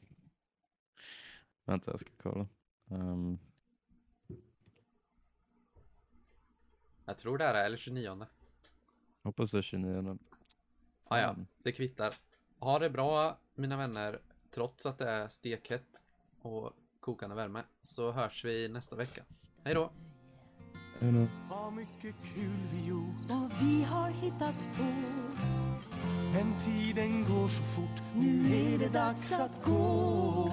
Vänta jag ska kolla. Ehm, Jag tror det är eller 29. hoppas det är 29. Ah, ja, Mm. det kvittar. Ha det bra mina vänner, trots att det är stekhett och kokande värme. Så hörs vi nästa vecka. Hej då! Hej då. Vad mycket kul vi gjort Vad vi har hittat på. Men tiden går så fort. Nu är det dags att gå.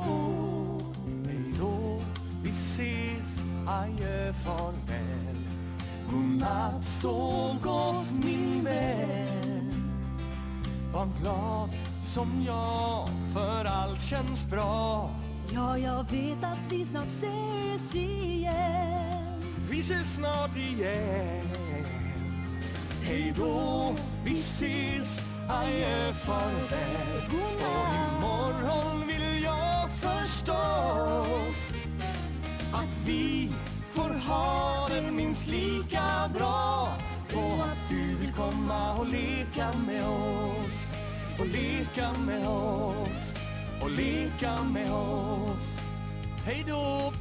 Hej då, vi ses, adjö, farväl. Godnatt, sov gott min vän. Var glad som jag, för allt känns bra Ja, jag vet att vi snart ses igen. Vi ses snart igen. Hej då, vi ses, adjö, farväl. Och imorgon vill jag förstås Att vi får ha det minst lika bra. Och att du vill komma och leka med oss. Och leka med oss och leka med oss. Hej då!